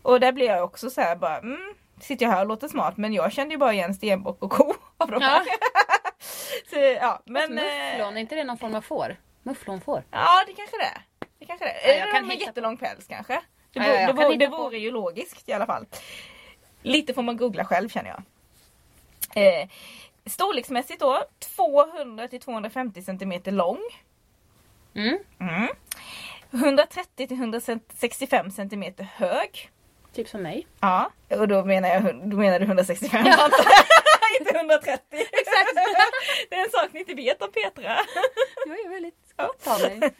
Och där blir jag också så här bara, mm, sitter jag här och låter smart men jag kände ju bara igen stenbock och ko [LAUGHS] av de här. [LAUGHS] så, ja, men, Men, eh, mufflon, är inte det någon form av får? Mufflonfår? Ja det kanske det är. Det kanske det är. Ja, jag Eller kan de med jättelång päls kanske. Det, Ja, ja, det, vore, det på. vore ju logiskt i alla fall. Lite får man googla själv känner jag. Eh, storleksmässigt då 200 till 250 cm lång. Mm. Mm. 130 till 165 cm hög. Typ som mig. Ja, och då menar, jag, då menar du 165 [LAUGHS] Inte 130. Exakt. [LAUGHS] Det är en sak ni inte vet om Petra. Jag är väldigt av mig.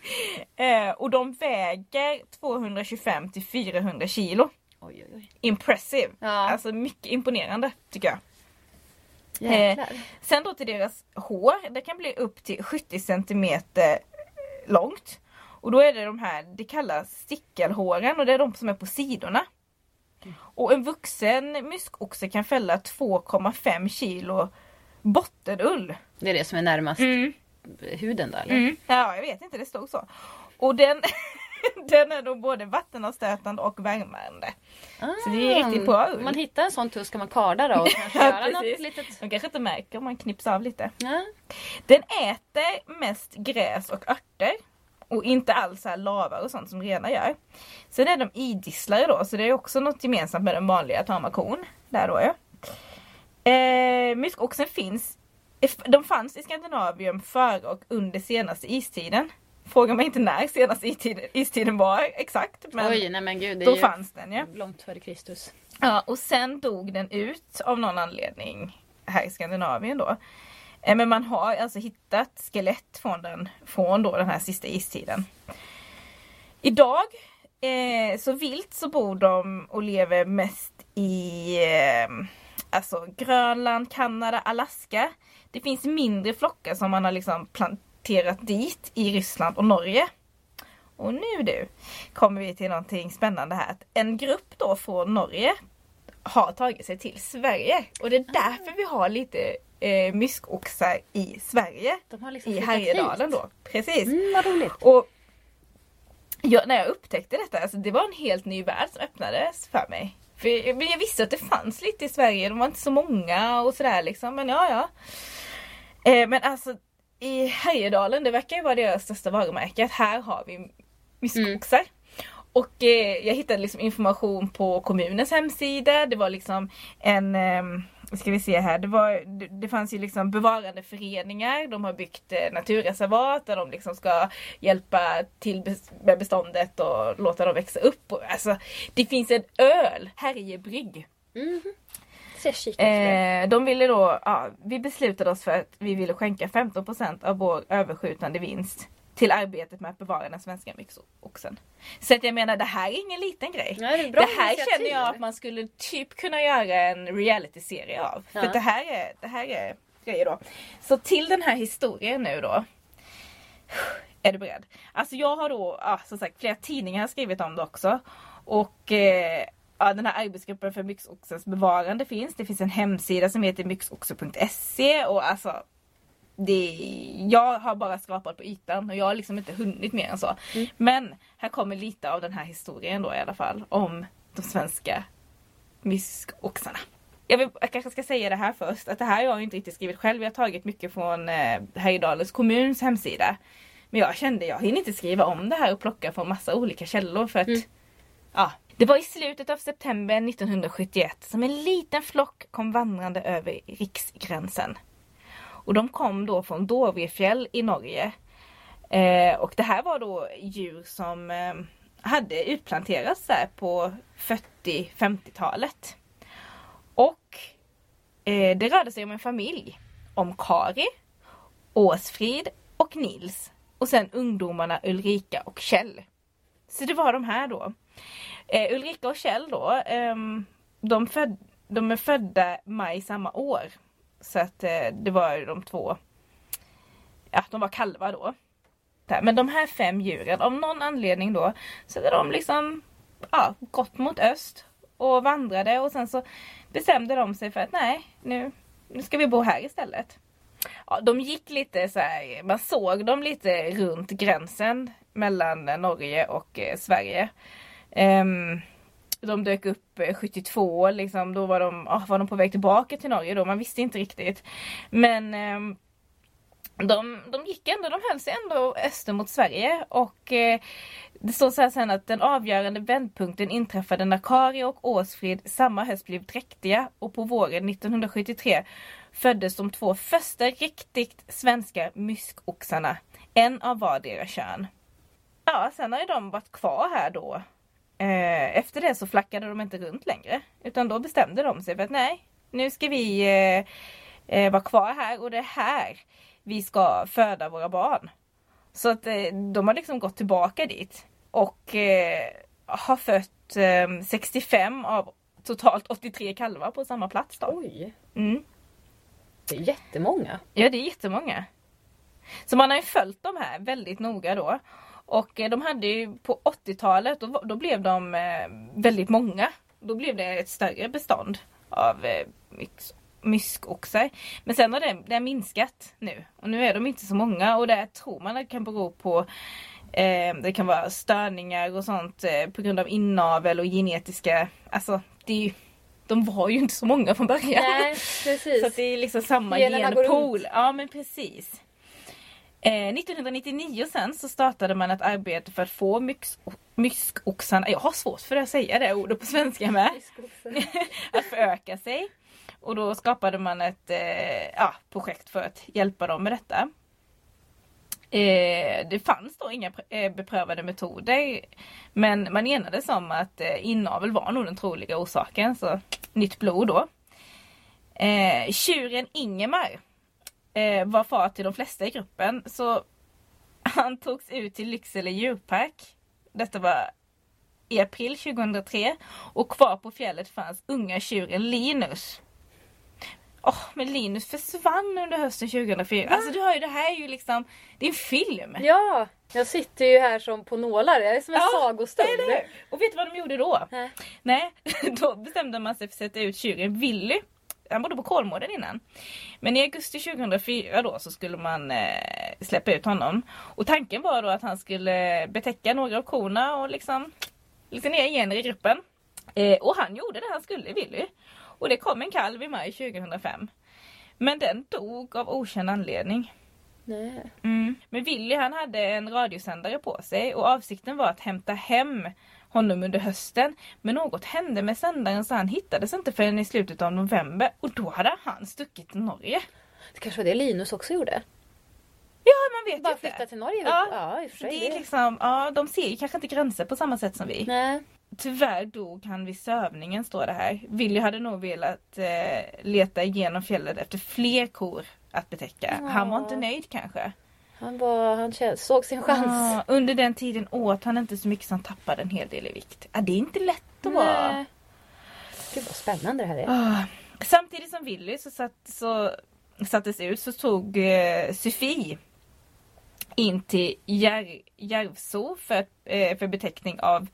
Eh, och de väger 225 till 400 kilo. Oj, oj, oj. Impressive. Ja. Alltså mycket imponerande tycker jag. Jäklar. Sen då till deras hår, det kan bli upp till 70 centimeter långt. Och då är det de här, det kallas stickelhåren och det är de som är på sidorna. Och en vuxen myskoxe kan fälla 2,5 kilo bottenull. Det är det som är närmast Mm. huden då eller? Mm. Ja, jag vet inte, det stod så. Och den, [LAUGHS] [LAUGHS] den är då både vattenavstötande och värmande. Så det är riktigt bra ull. Man hittar en sån tuss kan man karda då och [LAUGHS] kanske Ja, göra något litet... De kanske inte märker om man knipsar av lite. Ja. Den äter mest gräs och örter. Och inte alls så här lavar och sånt som renar gör. Sen är de idisslare då, så det är också något gemensamt med den vanliga tamakon. Där då ja. Eh, myskoxen finns, de fanns i Skandinavien före och under senaste istiden. Fråga mig inte när senaste istiden, istiden var exakt. Men Oj, nej men gud. Det då ju fanns den ja. långt före Kristus. Ja, och sen dog den ut av någon anledning här i Skandinavien då. Eh, Men man har alltså hittat skelett från den, från då den här sista istiden. Idag, eh, så vilt så bor de och lever mest i eh, alltså Grönland, Kanada, Alaska. Det finns mindre flockar som man har liksom planterat dit i Ryssland och Norge. Och nu du kommer vi till någonting spännande här. En grupp då från Norge har tagit sig till Sverige. Och det är därför vi har lite eh, myskoxar i Sverige. De har liksom I Härjedalen hit. då. Precis. Mm, vad roligt. Och jag, när jag upptäckte detta, alltså det var en helt ny värld som öppnades för mig. För jag, jag visste att det fanns lite i Sverige, de var inte så många och sådär liksom. Men ja, ja. Eh, men alltså i Härjedalen, det verkar ju vara deras största varumärke, att här har vi myskoxar. Och eh, jag hittade liksom information på kommunens hemsida. Det var liksom en, eh, ska vi se här, det, var, det, det fanns ju liksom bevarandeföreningar. De har byggt eh, naturreservat där de liksom ska hjälpa till med beståndet och låta dem växa upp. Och, alltså, det finns en öl, Härjebrygg. Ser ut. det. Eh, de ville då, ja, vi beslutade oss för att vi ville skänka 15% av vår överskjutande vinst till arbetet med att bevara den svenska myxoxen. Så att jag menar det här är ingen liten grej. Nej, det det här känner jag att man skulle typ kunna göra en reality-serie av. För Ja. att det här är, det här är grejer då. Så till den här historien nu då. Är du beredd? Alltså jag har då, ja, som sagt flera tidningar har skrivit om det också. Och eh, ja, den här arbetsgruppen för myxoxens bevarande finns. Det finns en hemsida som heter myxoxe.se och alltså det, jag har bara skrapat på ytan och jag har liksom inte hunnit mer än så. Men här kommer lite av den här historien då i alla fall om de svenska myskoxarna. Jag, vill, jag kanske ska säga det här först, att det här har jag inte riktigt skrivit själv. Jag har tagit mycket från eh, Härjedalens kommuns hemsida. Men jag kände jag hinner inte skriva om det här och plocka från massa olika källor för att ja. Det var i slutet av september 1971 som en liten flock kom vandrande över riksgränsen. Och de kom då från Dovrefjäll i Norge. Eh, och det här var då djur som eh, hade utplanterats där på 40-50-talet. Och eh, det rörde sig om en familj. Om Kari, Åsfrid och Nils. Och sen ungdomarna Ulrika och Kjell. Så det var de här då. Eh, Ulrika och Kjell då, eh, de, föd, de är födda maj samma år. Så att eh, det var ju de två, ja de var kalvar då. Där. Men de här fem djuren, av någon anledning då, så hade de liksom ja, gått mot öst och vandrade och sen så bestämde de sig för att nej, nu, nu ska vi bo här istället. Ja, de gick lite så här, man såg dem lite runt gränsen mellan Norge och eh, Sverige. Ehm, de dök upp eh, 72, liksom, då var de, ah, var de på väg tillbaka till Norge då, man visste inte riktigt. Men ehm, de, de gick ändå, de höll sig ändå öster mot Sverige och eh, det står så här sen att den avgörande vändpunkten inträffade när Kari och Åsfrid samma höst blev dräktiga och på våren 1973 föddes de två första riktigt svenska myskoxarna. En av vardera kön. Ja, sen har ju de varit kvar här då. Eh, efter det så flackade de inte runt längre. Utan då bestämde de sig för att nej, nu ska vi eh, eh, vara kvar här och det är här vi ska föda våra barn. Så att eh, de har liksom gått tillbaka dit. Och eh, har fött eh, 65 av totalt 83 kalvar på samma plats då. Oj. Mm. Det är jättemånga. Ja, det är jättemånga. Så man har ju följt de här väldigt noga då. Och eh, de hade ju på 80-talet, då, då blev de eh, väldigt många. Då blev det ett större bestånd av eh, myskoxar. Men sen har det, det har minskat nu. Och nu är de inte så många och det tror man det kan bero på eh, det kan vara störningar och sånt eh, på grund av inavel och genetiska, alltså det är ju, de var ju inte så många från början. Nej, [LAUGHS] precis. Så det är liksom samma Generna genpool. Ja men precis. Eh, 1999 sen så startade man ett arbete för att få myx, myskoxarna, jag har svårt för att säga det ordet på svenska med, [LAUGHS] att föröka sig. Och då skapade man ett eh, ja, projekt för att hjälpa dem med detta. Eh, det fanns då inga eh, beprövade metoder. Men man enades om att eh, inavel var nog den troliga orsaken. Så nytt blod då. Eh, tjuren Ingemar eh, var far till de flesta i gruppen. Så [LAUGHS] han togs ut till Lycksele djurpark. Detta var i april 2003. Och kvar på fjället fanns unga tjuren Linus. Åh, men Linus försvann under hösten 2004. Alltså du har ju, det här är ju liksom, det är en film. Ja, jag sitter ju här som på nålar. Jag är som en Ja, sagostund. Och vet du vad de gjorde då? Nej. Nej, [LAUGHS] då bestämde man sig för att sätta ut tjuren Willy. Han bodde på Kolmården innan. Men i augusti 2004 då så skulle man eh, släppa ut honom. Och tanken var då att han skulle betäcka några av korna och liksom lite ner gener i gruppen. Eh, och han gjorde det han skulle, Willy. Och det kom en kalv i maj 2005. Men den dog av okänd anledning. Nej. Mm. Men Willy han hade en radiosändare på sig och avsikten var att hämta hem honom under hösten. Men något hände med sändaren så han hittades inte förrän i slutet av november och då hade han stuckit till Norge. Det kanske var det Linus också gjorde. Ja man vet Bara ju flytta inte. till Norge. Ja, ja i och för sig. det är liksom, ja de ser ju kanske inte gränser på samma sätt som vi. Nej. Tyvärr dog han vid sövningen står det här. Willy hade nog velat eh, leta igenom fjället efter fler kor att betäcka. Han var inte nöjd kanske. Han, var, han såg sin chans. Ja, under den tiden åt han inte så mycket så han tappade en hel del i vikt. Ja, det är inte lätt att vara. Gud vad spännande det här är. Ah. Samtidigt som Willy så, satt, så sattes ut så tog eh, Sofie in till Jär, Järvso för, eh, för beteckning av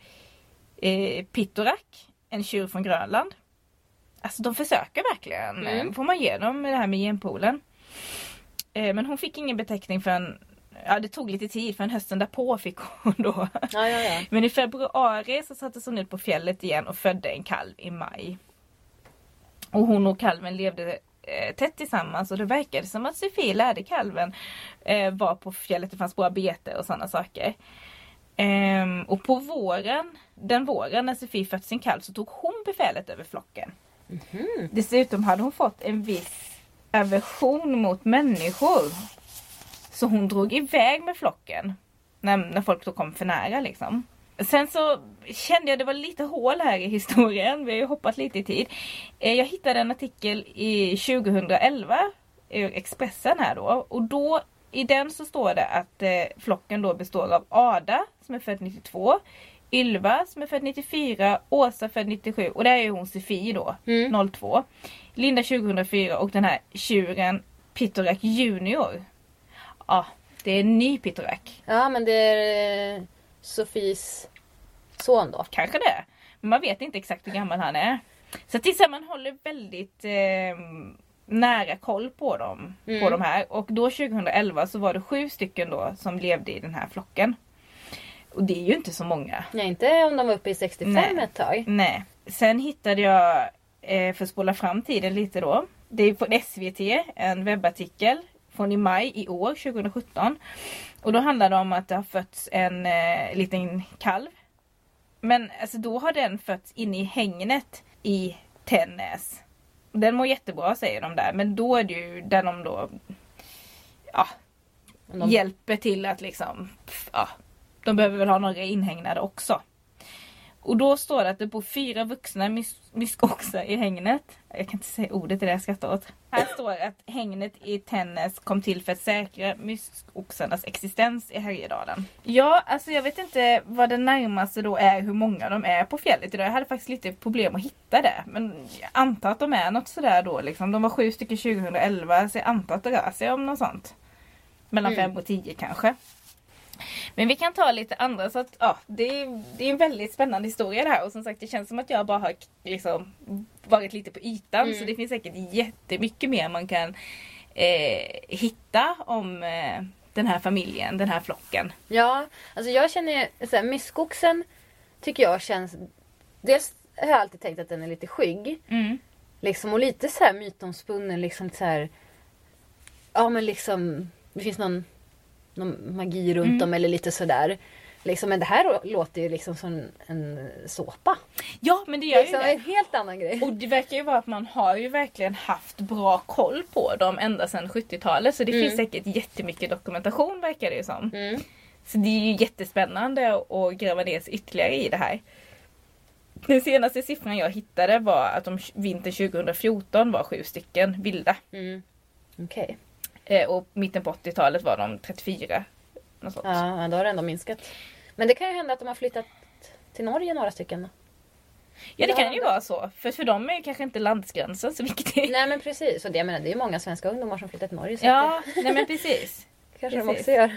eh, Pittorak, en tjur från Grönland. Alltså de försöker verkligen, Mm. får man ge dem det här med genpoolen. Eh, men hon fick ingen beteckning förrän, ja det tog lite tid för hösten därpå fick hon då. Ja, ja, ja. Men i februari så sattes hon ut på fjället igen och födde en kalv i maj. Och hon och kalven levde eh, tätt tillsammans och det verkade som att Sofie lärde kalven eh, var på fjället, det fanns bra bete och sådana saker. Ehm, och på våren, den våren när Sofie fött sin kalv så tog hon befälet över flocken. Dessutom hade hon fått en viss aversion mot människor. Så hon drog iväg med flocken. När, när folk då kom för nära liksom. Sen så kände jag det var lite hål här i historien. Vi har ju hoppat lite i tid. Eh, Jag hittade en artikel i 2011 ur Expressen här då. Och då i den så står det att eh, flocken då består av Ada som är född 92. Ylva som är född 94, Åsa född 97 och det är ju hon Sofie då, 02. Linda 2004 och den här tjuren Pittorak Junior. Ja, det är en ny Pittorak. Ja men det är eh, Sofies son då. Kanske det. Men man vet inte exakt hur gammal han är. Så man håller väldigt eh, nära koll på dem. På Mm. de här. Och då 2011 så var det sju stycken då som levde i den här flocken. Och det är ju inte så många. Nej inte om de var uppe i 65 Nej. ett tag. Nej. Sen hittade jag, eh, för att spola fram tiden lite då. Det är från SVT, en webbartikel från i maj i år, 2017. Och då handlar det om att det har fötts en eh, liten kalv. Men alltså då har den fötts inne i hängnet i Tännäs. Den mår jättebra säger de där, men då är det ju där de då ja, de- hjälper till att liksom, ja, de behöver väl ha några inhägnade också. Och då står det att det bor fyra vuxna mys- myskoxar i hängnet. Jag kan inte säga ordet, det är det jag skrattar åt. Här står det att hängnet i Tännäs kom till för att säkra myskoxarnas existens i Härjedalen. Ja, alltså jag vet inte vad det närmaste då är hur många de är på fjället idag. Jag hade faktiskt lite problem att hitta det. Men jag antar att de är något sådär då liksom. De var sju stycken 2011 så jag antar att det rör sig om något sånt. Mellan Mm. fem och tio kanske. Men vi kan ta lite andra så att ja, det, är, det är en väldigt spännande historia det här och som sagt det känns som att jag bara har liksom varit lite på ytan Mm. så det finns säkert jättemycket mer man kan eh, hitta om eh, den här familjen, den här flocken. Ja, alltså jag känner ju så här, myskoxen tycker jag känns... Dels har jag alltid tänkt att den är lite skygg. Mm. Liksom, och lite så här mytomspunnen. Liksom så här, ja men liksom, det finns någon, någon magi runt Mm. dem eller lite sådär. Liksom, men det här låter ju liksom som en såpa. Ja men det gör ju Liksom, det. en helt annan grej. Och det verkar ju vara att man har ju verkligen haft bra koll på dem ända sedan 70-talet så det Mm. finns säkert jättemycket dokumentation verkar det ju som. Mm. Så det är ju jättespännande att gräva ner sig ytterligare i det här. Den senaste siffran jag hittade var att de vintern 2014 var sju stycken vilda. Mm. Okej. Eh, och mitten på 80-talet var de 34. Något sånt. Ja, då har det ändå minskat. Men det kan ju hända att de har flyttat till Norge några stycken. Ja det kan ju det- vara så. För för dem är ju kanske inte landsgränsen så viktig. Nej men precis. Och det, jag menar, det är ju många svenska ungdomar som flyttat till Norge. Ja, att nej men precis. det [LAUGHS] kanske de precis. också gör.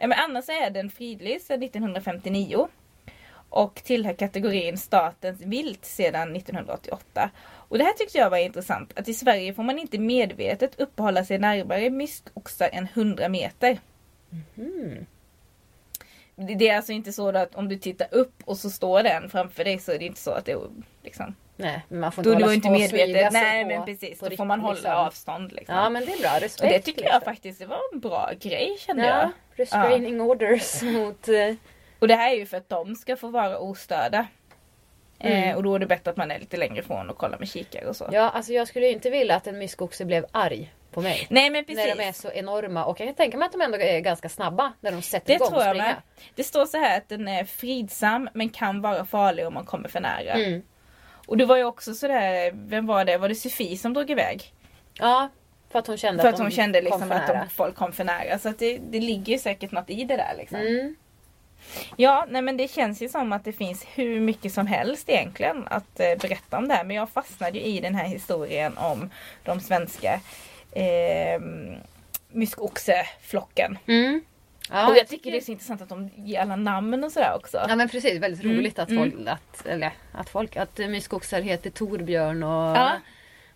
Men annars är den fridlyst sedan 1959. Och tillhör kategorin statens vilt sedan 1988. Och det här tyckte jag var intressant. Att i Sverige får man inte medvetet uppehålla sig närmare myskoxar än 100 meter. Mm. Det är alltså inte så då att om du tittar upp och så står den framför dig så är det inte så att det är liksom... Nej, men man får Då inte du hålla var inte medvetet. Nej på- men precis. Då får man hålla liksom. avstånd. Liksom. Ja men det är bra. Respekt. och det tycker jag liksom. faktiskt det var en bra grej kände jag. Ja, restraining orders [LAUGHS] mot... eh, Och det här är ju för att de ska få vara ostörda. Mm. Eh, och då är det bättre att man är lite längre ifrån och kollar med kikare och så. Ja, alltså jag skulle inte vilja att en myskoxe blev arg på mig. Nej men precis. När de är så enorma. Och jag kan tänka mig att de ändå är ganska snabba när de sätter Det igång tror och jag springa. med. Det står så här att den är fridsam men kan vara farlig om man kommer för nära. Mm. Och det var ju också sådär, vem var det? Var det Sofie som drog iväg? Ja, för att hon kände För att, att hon de kände liksom för att de, folk kom för nära. Så att det, det ligger ju säkert något i det där liksom. Mm. Ja, nej men det känns ju som att det finns hur mycket som helst egentligen att eh, berätta om det här. Men jag fastnade ju i den här historien om de svenska eh, myskoxeflocken. Mm. Ja, och jag tycker det är så intressant att de ger alla namn och sådär också. Ja men precis, väldigt Mm, roligt att mm. folk, att, eller att folk, att myskoxar heter Torbjörn och Ja.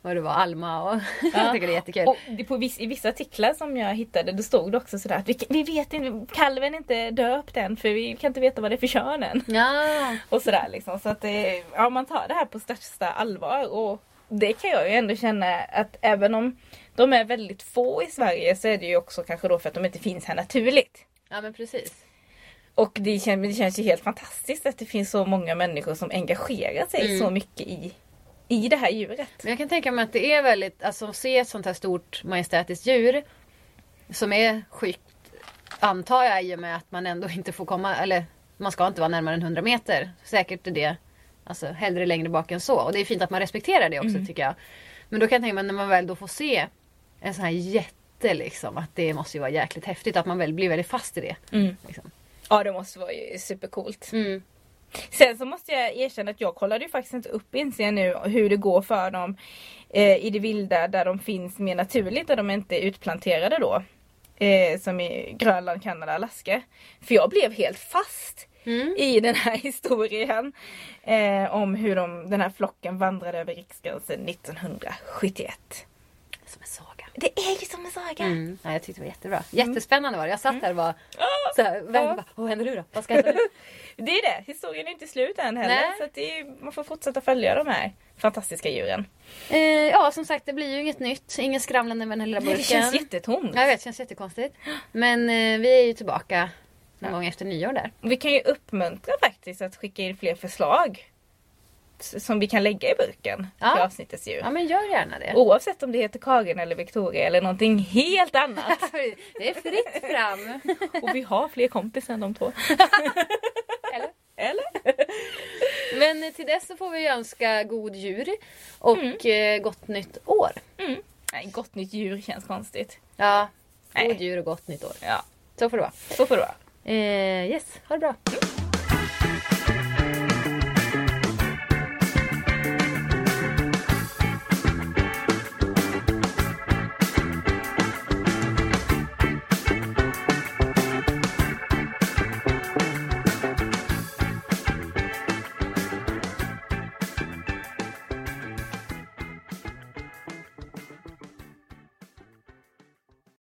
Vad det var, Alma och [LAUGHS] Ja. jag tycker det är jättekul. Och på viss, i vissa artiklar som jag hittade det stod det också sådär att vi, vi vet inte, kalven är inte döpt än för vi kan inte veta vad det är för kön än. Ja, [LAUGHS] Och sådär liksom. Så att det, ja, man tar det här på största allvar. Och det kan jag ju ändå känna att även om de är väldigt få i Sverige så är det ju också kanske då för att de inte finns här naturligt. ja men precis. Och det, kän, det känns ju helt fantastiskt att det finns så många människor som engagerar sig Mm. så mycket i, i det här djuret. Men jag kan tänka mig att det är väldigt, alltså att se ett sånt här stort majestätiskt djur som är skyggt antar jag i och med att man ändå inte får komma, eller man ska inte vara närmare än 100 meter. Säkert är det alltså hellre längre bak än så. Och det är fint att man respekterar det också Mm. tycker jag. Men då kan jag tänka mig när man väl då får se en sån här jätte liksom, att det måste ju vara jäkligt häftigt att man väl blir väldigt fast i det. Liksom. Ja det måste vara ju supercoolt. Mm. Sen så måste jag erkänna att jag kollade ju faktiskt inte upp inser jag nu hur det går för dem eh, i det vilda där de finns mer naturligt, där de inte är utplanterade då. Eh, som i Grönland, Kanada, Alaska. För jag blev helt fast Mm. i den här [LAUGHS] historien eh, om hur de, den här flocken vandrade över riksgränsen 1971. Som en saga. Det är ju som en saga! Mm. Ja, jag tyckte det var jättebra. Jättespännande var det. Jag satt där och var så här, Ja. bara, vad händer nu då? Vad ska hända nu? [LAUGHS] Det är det, historien är inte slut än heller. Nej. Så det är, man får fortsätta följa de här fantastiska djuren. Eh, ja, som sagt, det blir ju inget nytt. Ingen skramlande med den här lilla burken. det känns jättetomt. Ja, jag vet, det känns jättekonstigt. Men eh, vi är ju tillbaka någon gång efter nyår där. Vi kan ju uppmuntra faktiskt att skicka in fler förslag. Som vi kan lägga i burken Ja. till avsnittets djur. Ja, men gör gärna det. Oavsett om det heter Karin eller Victoria eller någonting helt annat. [LAUGHS] det är fritt fram. [LAUGHS] Och vi har fler kompisar än de två. [LAUGHS] Eller? Eller? Men till dess så får vi önska god jul och eh, gott nytt år. Nej, gott nytt djur känns konstigt. Ja, god Nej. jul och gott nytt år. Ja, Så får det vara. så får det vara. Eh, yes, ha det bra.